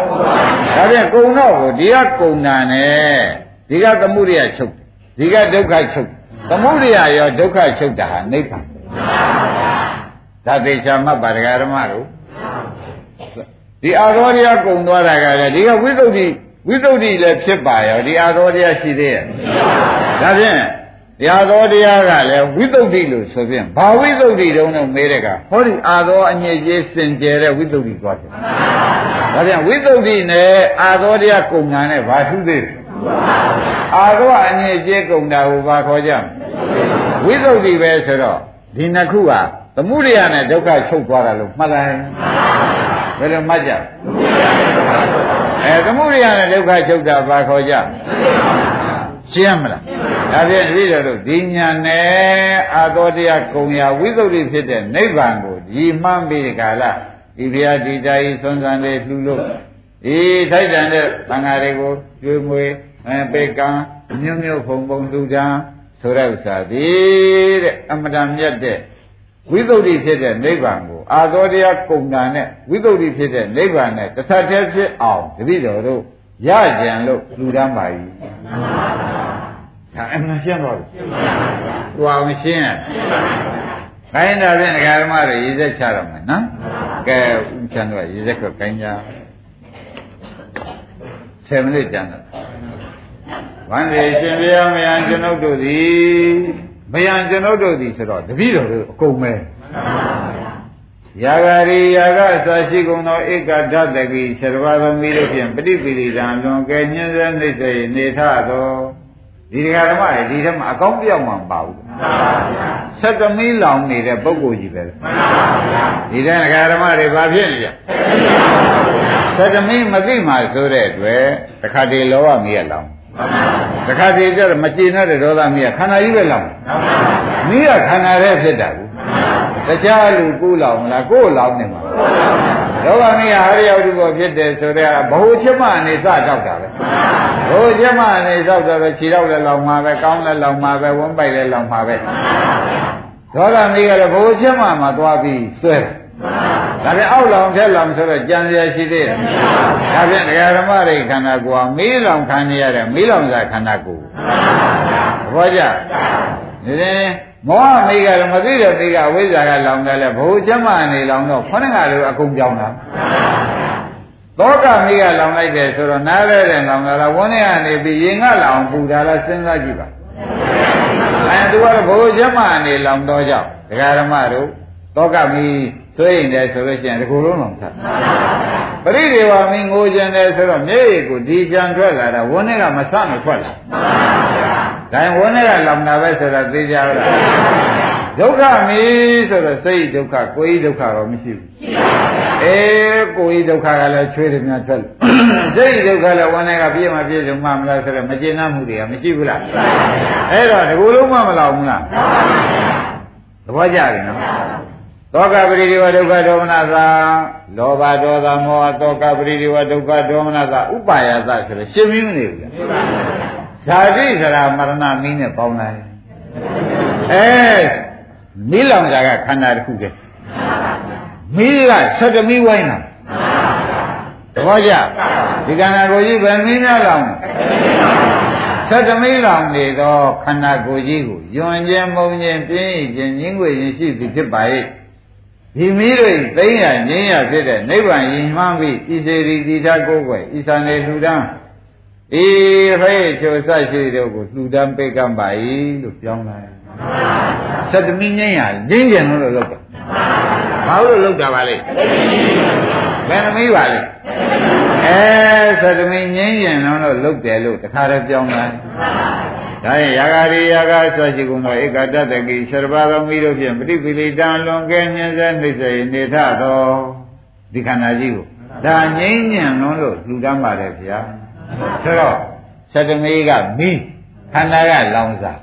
ဒါဖြင့်ကုံတော့ကိုဒီကကုံနာနဲ့ဒီကသမှုရိယချုပ်ဒီကဒုက္ခချုပ်သမုဒိယရောဒုက္ခချုပ်တာဟာနိဗ္ဗာန်ဒါသေချာမှတ်ပါဒကာဓမ္မတို့ဒီအာသောတရားကုံသွားတာကလည်းဒီကဝိသုဒ္ဓိဝိသုဒ္ဓိလည်းဖြစ်ပါရောဒီအာသောတရားရှိသေးရဲ့ဒါဖြင့် တရားသောတရားကလည်းဝိသုဒ္ဓိလို့ဆိုဖြင့်ဘာဝိသုဒ္ဓိတုံးတော့မေးတဲ့ကဟောဒီအာသောအညစ်အကြေးစင်ကြယ်တဲ့ဝိသုဒ္ဓိသွားတယ်ဒါဖြင့်ဝိသုဒ္ဓိနဲ့အာသောတရားကုံငံနဲ့ဘာထူးသေးလဲအာသောအညစ်အကြေးကုံတာကိုဘာခေါ်ကြဝိသုဒ္ဓိပဲဆိုတော့ဒီနှစ်ခုဟာသမှုရိယနဲ့ဒုက္ခချုပ်သွားတာလို့မှတ်လိုက်ဘယ်လိုမှတ်ကြအဲသမှုရိယနဲ့ဒုက္ခချုပ်တာဘာခေါ်ကြ ရှင်းမလားဒါဖြင့်တပည့်တော်တို့ဒီညာနဲ့အာသောတရားကုံရာဝိသုဒ္ဓိဖြစ်တဲ့နိဗ္ဗာန်ကိုဒီမှန်းပြီးကာလဒီဘုရားဒီတိုင်းဆွမ်းဆန်းလေးလှူလို့အေးထိုက်တန်တဲ့သံဃာတွေကိုကျွေးမွေးအဲပေကံမြို့မြို့ဖုံဖုံလူတန်းဆိုတဲ့ဥစ္စာဒီတဲ့အမတန်မြတ်တဲ့ဝိသုဒ္ဓိဖြစ်တဲ့နိဗ္ဗာန်ကိုအာသောတရားကုံတာနဲ့ဝိသုဒ္ဓိဖြစ်တဲ့နိဗ္ဗာန်နဲ့တစ်ဆက်တည်းဖြစ်အောင်တတိတော်တို့ရကြံလို့လူတန်းပါ၏ ဒါအမှန်ရှင်းတော့ရှင်းပါဘူး။ဟိုအောင်ရှင်းရ။ခိုင်းတာဖြင့်ဒကာဓမ္မတွေရေးဆက်ချတော့မယ်နော်။ကဲဥချမ်းတော့ရေးဆက်ကိုခိုင်းကြ။10မိနစ်ကြံတော့။ဝန်ဒီရှင်ဘုရားမယံကျွန်ုပ်တို့သည်မယံကျွန်ုပ်တို့သည်ဆိုတော့တပည့်တော်တို့အကုန်ပဲ။ယာဂရီယာဂအစာရှိကုန်သောဧကဓတတိခြေတော်သောမိတို့ဖြင့်ပฏิပိရိဒံလွန်ကဲညှင်းစဲနှိမ့်စေနေထသော ဒီဓမ္မတွေဒီထဲမှာအကောင်းပြောက်မှမပါဘူးမှန်ပါဗျာဆက်သမီးလောင်နေတဲ့ပုဂ္ဂိုလ်ကြီးပဲမှန်ပါဗျာဒီထဲဓမ္မတွေဘာဖြစ်နေကြဆက်သမီးမသိမှဆိုတဲ့အတွက်တခါတည်းလောဘမီးရလောင်တခါတည်းကျတော့မကျေနပ်တဲ့ဒေါသမီးကခန္ဓာကြီးပဲလောင်မီးကခန္ဓာရဲ့ဖြစ်တာဘူးတခြားလူကိုလောင်မလားကိုယ်လောင်နေမှာ လောဘမီးကဟာရယောတုဘောဖြစ်တယ်ဆိုတော့ဘ ਹੁ ချစ်မအနေစတောက်တာပဲဘ ਹੁ ချစ်မအနေစတောက်တာပဲခြေတော့လည်းလောင်မှာပဲကောင်းလည်းလောင်မှာပဲဝန်းပိုက်လည်းလောင်မှာပဲဒေါသမီးကလည်းဘ ਹੁ ချစ်မမှာသွားပြီးဆွဲတယ်ဒါပြန်အောက်လောင်ထက်လောင်ဆိုတော့ကြံစရာရှိသေးတယ်။ဒါပြန်တရားဓမ္မတွေခန္ဓာကိုယ်ကမေးလောင်ခံနေရတဲ့မေးလောင်စားခန္ဓာကိုယ်။ဘောကြ။ ဒီနေ့မောဟမေးကလည်းမသိတဲ့မေးကအဝိဇ္ဇာကလောင်တယ်လေဘုချမအနေလောင်တော့ခொနဲ့ကလည်းအကုန်ပြောင်းတာ။သောကမေးကလောင်လိုက်တယ်ဆိုတော့နားလဲတဲ့လောင်တာလားဝန်းထဲကနေပြီးရင်ကလောင်ပူတာလားစဉ်းစားကြည့်ပါ။အဲသူကတော့ဘုချမအနေလောင်တော့ကြောင့်ဒကာဓမ္မတို့သောကမီဆိုရင်လည်းဆိုလို့ရှိရင်ဒီကိုယ်လုံးလုံးသတ်ပရိဒေဝမင်းငိုကြတယ်ဆိုတော့မျက်ရည်ကိုဒီချံထွက်လာတာဝန်းထဲကမဆမထွက်လာ ဒါရင်ဝန်းထဲကလောင်တာပဲဆိုတော့သိကြလားဒုက္ခမီဆိုတော့စိတ်ဒုက္ခကိုယ်ဤဒုက္ခတော့မရှိဘူးရှိပါဘူးအေးကိုယ်ဤဒုက္ခကလည်းချွေးတယ်များထွက်လို့စိတ်ဒုက္ခလည်းဝန်းထဲကပြည့်မှပြည့်စုံမှမလားဆိုတော့မကျေနပ်မှုတွေကမရှိဘူးလားအဲ့တော့ဒီကိုယ်လုံးမမလောင်ဘူးလားသဘောကျပြီနော်သောကပရိဒီဝဒုက္ခဒေါမနသာလောဘဒေါသမောဟသောကပရိဒီဝဒုက္ခဒေါမနသာဥပါယသဆိုတော့ရှင်းပြီးမနေဘူးလား ဇာတိစရာမရဏမင်းနဲ့ပေါင်းလိုက်အဲမိလောင်ကြကခန္ဓာတစ်ခုတည်းမီးကဆက်တမီးဝိုင်းတာတဘောကြဒီကံကိုကြီးပဲမီးများလောင်သတ္တမိလောင်နေသောခန္ဓာကိုယ်ကြီးကိုယွန်ခြင်းမုံခြင်းပြင်းခြင်းငင်းွေခြင်းရှိသည်ဖြစ်ပါ၏ဒီမိတို့သိရငင်းရဖြစ်တဲ့နိဗ္ဗာန်ယဉ်မှန်းပြီးဤစေရီတိသာကိုယ်ွယ်ဤသံလေလှူဒန်း အေးဟဲ့ချိုဆရှိတို့ကိုလှူဒန်းပေးကမ်းပါ၏လို့ပြောင်းလိုက်သတ္တမိငင်းရငင်းကြံလို့လုပ်တာဘာလို့လုပ်တာပါလဲဘယ်နှမိပါလဲအဲသတ္တမိငင်းကြံတော့လုပ်တယ်လို့တခါတည်းပြောင်းလိုက်ဒါရင်ယာဂာရိယာဂဆွရှိကုန်သောဧကတတကိဆရဘာသောမိတို့ဖြင့်ပฏิပိလိတံလွန်ကဲညင်းစေနှိစ္စနေထသောဒီခန္ဓာကြီးကိုဒါငိမ့်ညံလွန်းလို့လှူဒန်းပါတယ်ဗျာ ဆိုတော့သတ္တမိကမိခန္ဓာကလောင်စား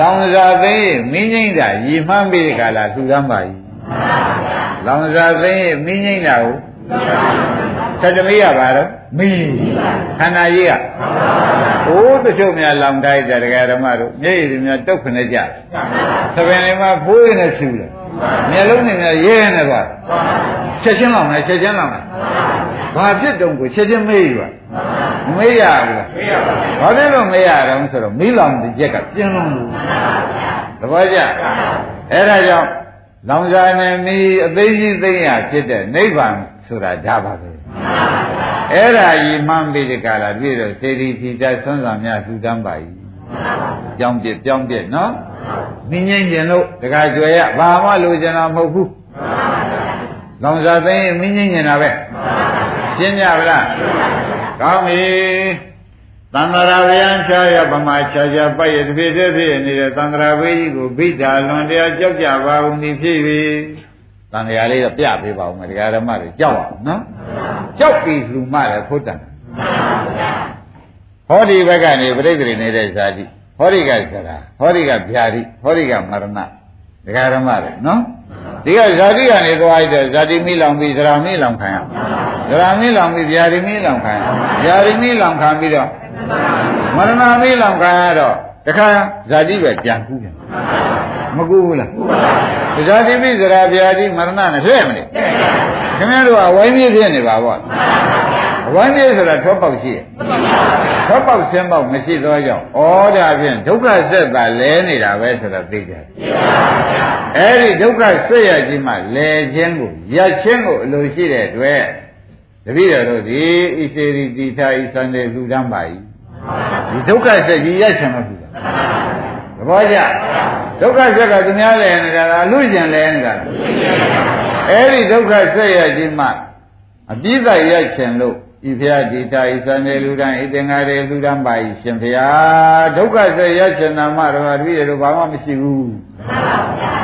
လောင်စားသိရင်မင်းငိမ့်တာရည်မှန်းပြီးဒီကလာလှူဒန်းပါ යි လောင်စားသိရင်မင်းငိမ့်တာကိုသတ္တမိကဘာတော့မိခန္ဓာကြီးကဟိုးတချို့များလောင်တိုင်းတဲ့ဒကာဓမ္မတို့မျက်ရည်တွေများတုတ်ခနဲ့ကြသဘင်တွေမှာဖိုးရနဲ့ဖြူတယ်မျက်လုံးတွေများရဲရဲနဲ့သွားချက်ချင်းလောင်တယ်ချက်ချင်းလောင်တယ်ဘာဖြစ်တုံးကိုချက်ချင်းမေးယူပါ မေးရဘူးလားမေးရပါဘူးဘာဖြစ်လို့မေးရတော့ဆိုတော့မီးလောင်တဲ့ချက်ကပြင်းလုံးလို့သဘောကျအဲ့ဒါကြောင့်လောင်စာနဲ့မီးအသိကြီးသိရဖြစ်တဲ့နိဗ္ဗာန်ဆိုတာဒါပါပဲအဲ့ဒါကြီးမှန်းပြီးဒီကလာတွေ့တော့စေတီထီတဆွမ်းဆောင်များလှူဒန်းပါ၏ကြောင်းပြပြောင်းပြနော်မင်းငိမ့်ကျင်လို့တခါကျွယ်ရဘာမှလိုချင်တာမဟုတ်ဘူးလောင်စာသိရင်မင်းငိမ့်ကျင်တာပဲရှင်းကြဗလား ကောင်းပြီသံဃာဗျံချာရပမာချာချာပိုက်ရတဖြစ်ဖြစ်ဖြစ်နေတဲ့သံဃာဘေးကြီးကိုဘိဓာလွန်တရားကြောက်ကြပါဦးဒီဖြစ်ပြီတန်တရားလေးတော့ပြပေးပါဦးမယ်တရားဓမ္မတွေကြောက်အောင်နော်ကြောက်ပြီးလူမှလည်းဖို့တန်ဟောဒီဘက်ကနေပြိတ္တိနေတဲ့ဇာတိဟောဒီကစရာဟောဒီကဗျာတိဟောဒီကမရဏတရားဓမ္မတွေနော်ဒီကဇာတိကနေသွားရတဲ့ဇာတိမိလောင်ပြီးဇရာမိလောင်ခံရ ဇရာမိလောင်ပြီးဗျာတိမိလောင်ခံရဗျာတိမိလောင်ခံပြီးတော့မရဏမိလောင်ခံရတော့တခါဇာတိပဲကြံကူးပြန်မကူဘူးလားဇာတိပိဇရာဗျာတိမရဏနဲ့ဖြစ်မလဲခင်ဗျားတို့ကဝိုင်းပြေးဖြစ်နေပါဗောဝိုင်းပြေးဆိုတာထောပေါက်ရှိတယ်ထောပေါက်ဆင်းပေါက်မရှိသောကြောင့်ဩဒါဖြင့်ဒုက္ခဆက်တာလဲနေတာပဲဆိုတာသိကြတယ်အဲ့ဒီဒုက္ခဆက်ရခြင်းမှလဲခြင်းကိုရက်ခြင်းကိုအလိုရှိတဲ့အတွက် တပည့်တော်တို့ဒီဣစေရီတိထာဣသံတေလူတန်းပါ၏ဒီဒုက္ခဆက်ကြီးရက်ခြင်းမဖြစ်ဘူးသဘောကျဒုက္ခဆက်ကသူများလဲနေတာလားလူကျင်လဲနေတာအဲ့ဒီဒုက္ခဆက်ရခြင်းမှအပြည့်သက်ရခြင်းလို့ဤဖျားဒီတာဤသံဃေလူတန်းဤသင်္ဃာရေလူတန်းပါဤရှင်ဖျားဒုက္ခဆက်ရခြင်းနာမတော်တပည့်တို့ဘာမှမရှိဘူး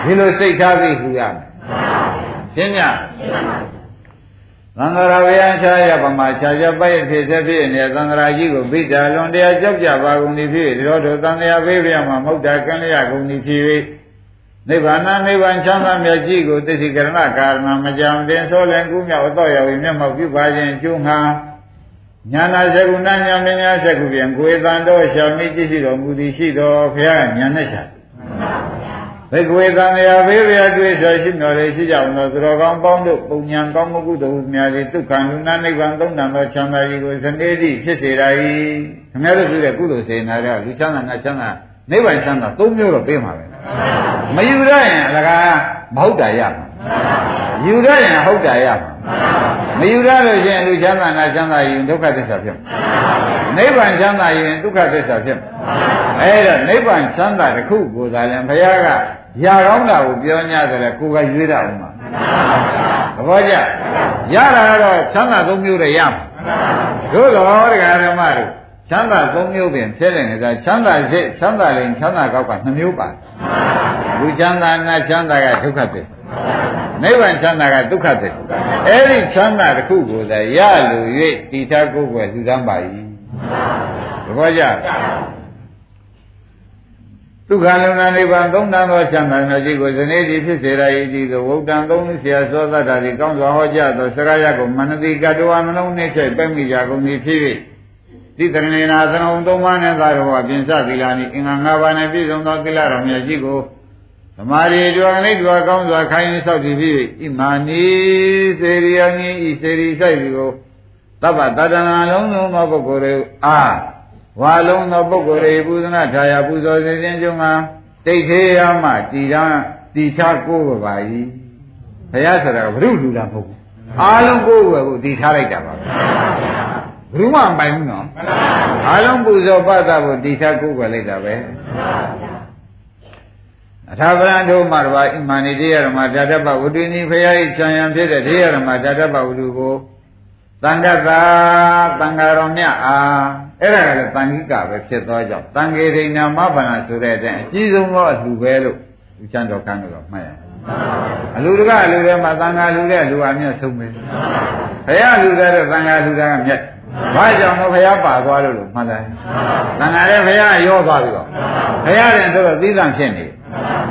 ဒီလိုစိတ်ထားပြီးဟူရမယ်ရှင်းည သံဃာရဝေယံချာရပမာခြားခြားပိုက်ဖြစ်စေဖြစ်နေသံဃာကြီးကိုဗိဓာလွန်တရားကြောက်ကြပါကုန်သည်ဖြစ်ဒီတော့တို့သံဃာဘေးပြမှာမௌဒ္ဒကံလျကုန်သည်ဖြစ်၍နိဗ္ဗာန်နိဗ္ဗာန်ချမ်းသာမြတ်ကြီးကိုသိသိကရဏကာရဏမကြံတင်ဆိုလည်းကုမြောက်တော့ရဝိမျက်မှောက်ပြုပါခြင်းအကျိုးငှာညာနာဇဂုဏညာမညာဇဂုပြန်ကိုယ်တန်တော်ရှာမိကြည့်ရှိတော်မူသည်ရှိတော်ဘုရားညာနဲ့ရှာ ဘိကဝေသံဃာဘေးဗျာတွေ့ဆိုရှိတော်လေရှိကြအောင်သောသူတော်ကောင်းပေါင်းတို့ပုံညာကောင်းမှုကုသိုလ်များသည်ဒုက္ခလူနာနိဗ္ဗာန်သုံးတန်သောချမ်းသာကြီးကိုစနေတိဖြစ်စေတာ၏ခင်ဗျားတို့ပြုတဲ့ကုသိုလ်စေနာတဲ့လူချမ်းသာငါချမ်းသာနိဗ္ဗာန်ချမ်းသာသုံးမျိုးတော့ပေးမှာပဲမယူရရင်အလကားမဟုတ်တာရမှာယူရရင်ဟုတ်တာရမှာမယူရလို့ရှိရင်လူချမ်းသာနာချမ်းသာရင်ဒုက္ခသစ္စာဖြစ်မှာ နိဗ္ဗာန်ချမ်းသာရင်ဒုက္ခသစ္စာဖြစ်မှာအဲ့တော့နိဗ္ဗာန်ချမ်းသာတစ်ခုကိုသာလည်းဘုရားကရာကောင်းတာကိုပြော냐ဆိုလဲကိုယ်ကရွေးတာဥမှာသဘောကျရတာကတော့ချမ်းသာသုံးမျိုးတည်းရမှာတို့တော်တရားဓမ္မတို့ချမ်းသာသုံးမျိုးပင်ဖြစ်တယ်နေတာချမ်းသာစိတ်ချမ်းသာရင်ချမ်းသာကောက်က2မျိုးပါလူချမ်းသာနာချမ်းသာကဒုက္ခသစ္စာနိဗ္ဗာန်ချမ်းသာကဒုက္ခသစ္စာအဲ့ဒီချမ်းသာတစ်ခုကိုသာရလို့၍တိထားကိုယ်ွယ်လူတန်းပါ၏ သဘောကျဒုက္ခလုံးနာနိဗ္ဗာန်သုံးတန်သောချမ်းသာတော်ကြီးကိုဇနေတိဖြစ်စေရ၏ဒီသို့ဝုတ်တံသုံးဆရာသောသတ္တာဒီကောင်းစွာဟောကြားသောစကားရကိုမနတိကတဝနှလုံးနှင့်ထိပ်ပဲ့မိကြကုန်သည်ဖြစ်၍ဒီတရဏေနာသနုံသုံးပါးနဲ့သာတော်အပြင်စသီလာနိအင်္ဂါ၅ပါးနဲ့ပြည့်စုံသောသီလတော်မြတ်ကြီးကိုသမာဓိတွင်လေးတွင်ကောင်းစွာခိုင်းဆောက်တည်ပြီးဣမာနီစေရိယငင်းဤစေရိဆိုင်ဒီကို သဗ္ဗတတနာလုံးစုံသောပုဂ္ဂိုလ်တွေအားဝါလုံးသောပုဂ္ဂိုလ်တွေပူဇနာထာယာပူဇော်စေခြင်းကြောင့်ကတိတ်သေးရမှတည်ရန်တည်ချကိုးပါ၏ဘုရားဆိုတာကဘုရုလူတာမဟုတ်ဘူးအားလုံးကိုးဝယ်ဖို့တည်ထားလိုက်တာပါဘုရုမှမပိုင်ဘူးနော်အားလုံးပူဇော်ပတ်သဖို့တည်ထားကိုးဝယ်လိုက်တာပဲအထာပရံတို့မှာတော့ဣမန္နိတေယရမဓာတ္တပဝတ္တိနိဖရာဤခြံရံဖြစ်တဲ့တေယရမဓာတ္တပဝတ္တုကို တန်ခတ်သာတန်ခါတော်မြတ်အားအဲ့ဒါကလည်းတန်ခိကပဲဖြစ်သွားကြောင်းတန်ခေရိဏမဗနာဆိုတဲ့အတိုင်းအကြီးဆုံးသောအလှပဲလို့ဦးချမ်းတော်ကန်းလို့မှတ်ရအလူတကအလူတွေမှာတန်ခါလူတဲ့လူအမြတ်ဆုံးပဲဘုရားလူတဲ့တန်ခါလူတဲ့ကမြတ်ဘာကြောင့်လို့ဘုရားပါသွားလို့လို့မှတ်တယ်တန်ခါလည်းဘုရားရောသွားပြီတော့ဘုရားရင်ဆိုတော့သီးသန့်ဖြစ်နေ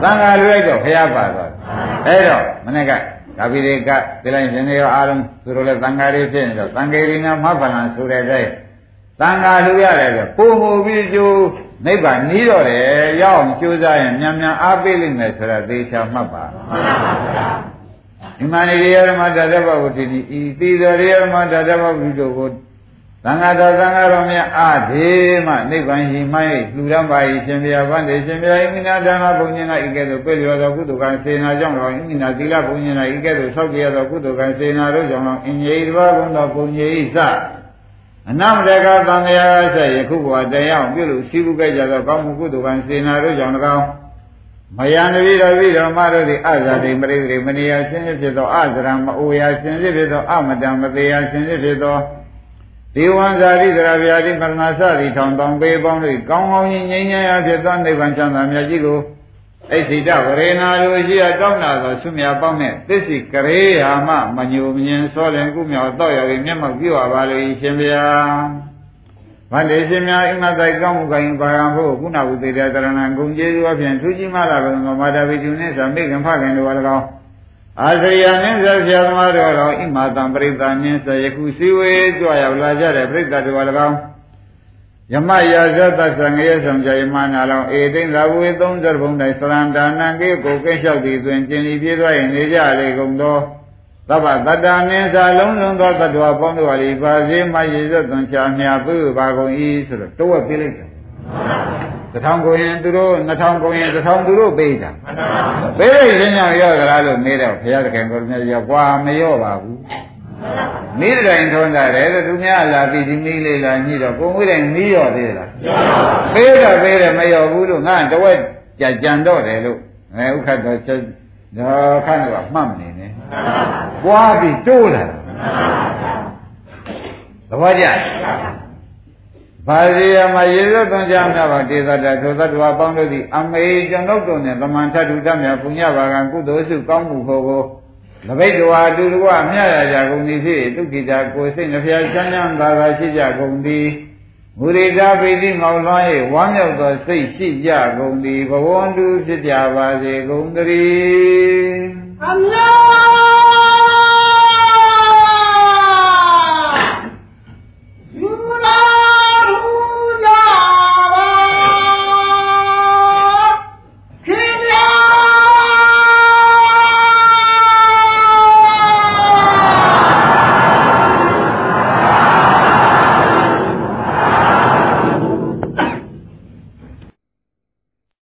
တန်ခါလူလိုက်တော့ဘုရားပါသွားအဲ့တော့မနေ့က ကာပိရိကဒီလိုက်ရှင်တွေရောအားလုံးသူတို့လည်းတန်ခါတွေဖြစ်နေတော့တန်ခေရိနာမဗလံဆိုတဲ့အတိုင်းတန်ခါလူရတယ်ဆိုပုံမူပြီးကျိုးနိဗ္ဗာန်နီးတော့တယ်ရောက်အောင်ကြိုးစားရင်မြန်မြန်အားပေးလိမ့်မယ်ဆိုတာသေချာမှတ်ပါမှန်ပါဗျာဒီမဏိရိယဓမ္မတတ္တဗဝတိဤသီတော်ရိယဓမ္မတတ္တဗဝတိတို့ကို သံဃာတော်သံဃာတော်များအာဒေမှနိဗ္ဗာန်ရှိမှ၍လှူရမ်းပါ၏ရှင်ဘုရားဗန္တေရှင်ဘုရားဣမိနာဓမ္မဘုံညင်၌ဤကဲ့သို့ပြည့်လျော်သောကုသိုလ်ကံစေနာကြောင့်တော်ဣမိနာသီလဘုံညင်၌ဤကဲ့သို့ဆောက်ကြရသောကုသိုလ်ကံစေနာတို့ကြောင့်တော်အင်ကြီးတစ်ပါးဘုံတော်ဘုံကြီးစအနမတကသံဃာဆက်ယခုဘဝတရားပြုလို့ရှိဘူးကြကြသောကောင်းမှုကုသိုလ်ကံစေနာတို့ကြောင့်၎င်းမယံတပိတော်ပိတော်မတို့သည်အဇာတိပရိသေမနိယရှင်ဖြစ်သောအဇရံမအိုယာရှင်ဖြစ်သောအမတံမသေးယာရှင်ဖြစ်သော ဒီဝံဇာတိသရဗျာတိမရဏစသည်ထောင်တောင်ပေပေါင်းတို့ကောင်းကောင်းကြီးငြိမ်းချမ်းရာဖြစ်သောနိဗ္ဗာန်ချမ်းသာမြတ်ကြီးကိုအိစိတဝရေနာလိုရှိရတောင်းလာသောဆုမြပေါင်းနဲ့သစ္စိကရေယာမမညိုမြင်စောလင်ကုမြောက်တော့ရည်မျက်မှောက်ပြုပါပါလို့ရှင်ဗျာဗန္ဒေရှင်များအိမတိုက်ကောင်းမှုကရင်ပါရန်ဖို့ကုဏဝုသေတရဏံဂုံကျေးဇူးအပြင်သူကြီးမလာဘုံမာတာဝိတုနှင့်သမိခင်ဖခင်တို့၎င်း အာသရိယနှင်းဆက်ဆရာသမားတို့တော်ဣမာတံပရိသနှင်းဆက်ယခုစီဝေကြွရောက်လာကြတဲ့ပြိဿတို့၎င်းယမယာဇသသံငရေဆောင်ကြယမနာလောင်အေတိန်သာဝေ30ဘုံတိုင်းသရန္တာနံကေကိုကိလျှောက်သည်တွင်ကျင်လီပြေးသွားရင်နေကြလေကုန်သောသဗ္ဗတတ္တနှင်းစာလုံးလုံးသောတ attva ပေါင်းတို့ဟာလီပါစေမယေဇသွန်ချာမြာပြုပါကုန်၏ဆိုတော့တိုးဝက်ပြေးလိုက်တယ် တထောင်ကိုရင်သူတို့2000ကိုရင်1000သူတို့ပေးတာပေးလိုက်ရင်ကြောင့်ရော့ကြလားလို့နေတော့ဘုရားသခင်ကိုယ်မြတ်ရောကွာမရော့ပါဘူးမိတိုင်းထုံးတာတယ်လို့သူများလာပြီးဒီမိလေးလာညှိတော့ကိုယ်ဝိတိုင်းမီးရော့သေးလားပေးတော့ပေးတယ်မရော့ဘူးလို့ငါတဝက်ကြကြံတော့တယ်လို့အဲဥက္ခတ်တော်ချက်တော့ခန့်တော့မှတ်မနေနဲ့ပွားပြီးတိုးလာသဘောကျ ဘာစီယမရေဇသွန်ကြမြပါတေသတ္တထိုသတ္တဝါပေါင်းတို့သည်အမေကျွန်ုပ်တို့နှင့်သမန်ထထုတမြပုညဘာကံကုသိုလ်စုကောင်းမှုဟောကိုလဘိတ်တော်အတူတကွမြရကြကုန်သည်ဖြစ်ဒုက္ခိတာကိုစိတ်နှဖျားချမ်းချမ်းသာသာရှိကြကုန်သည်မူရိတာပိတိမောင်လွှမ်း၍ဝမ်းမြောက်သောစိတ်ရှိကြကုန်သည်ဘဝန္တုဖြစ်ကြပါစေကုန်သတည်းအမြတ်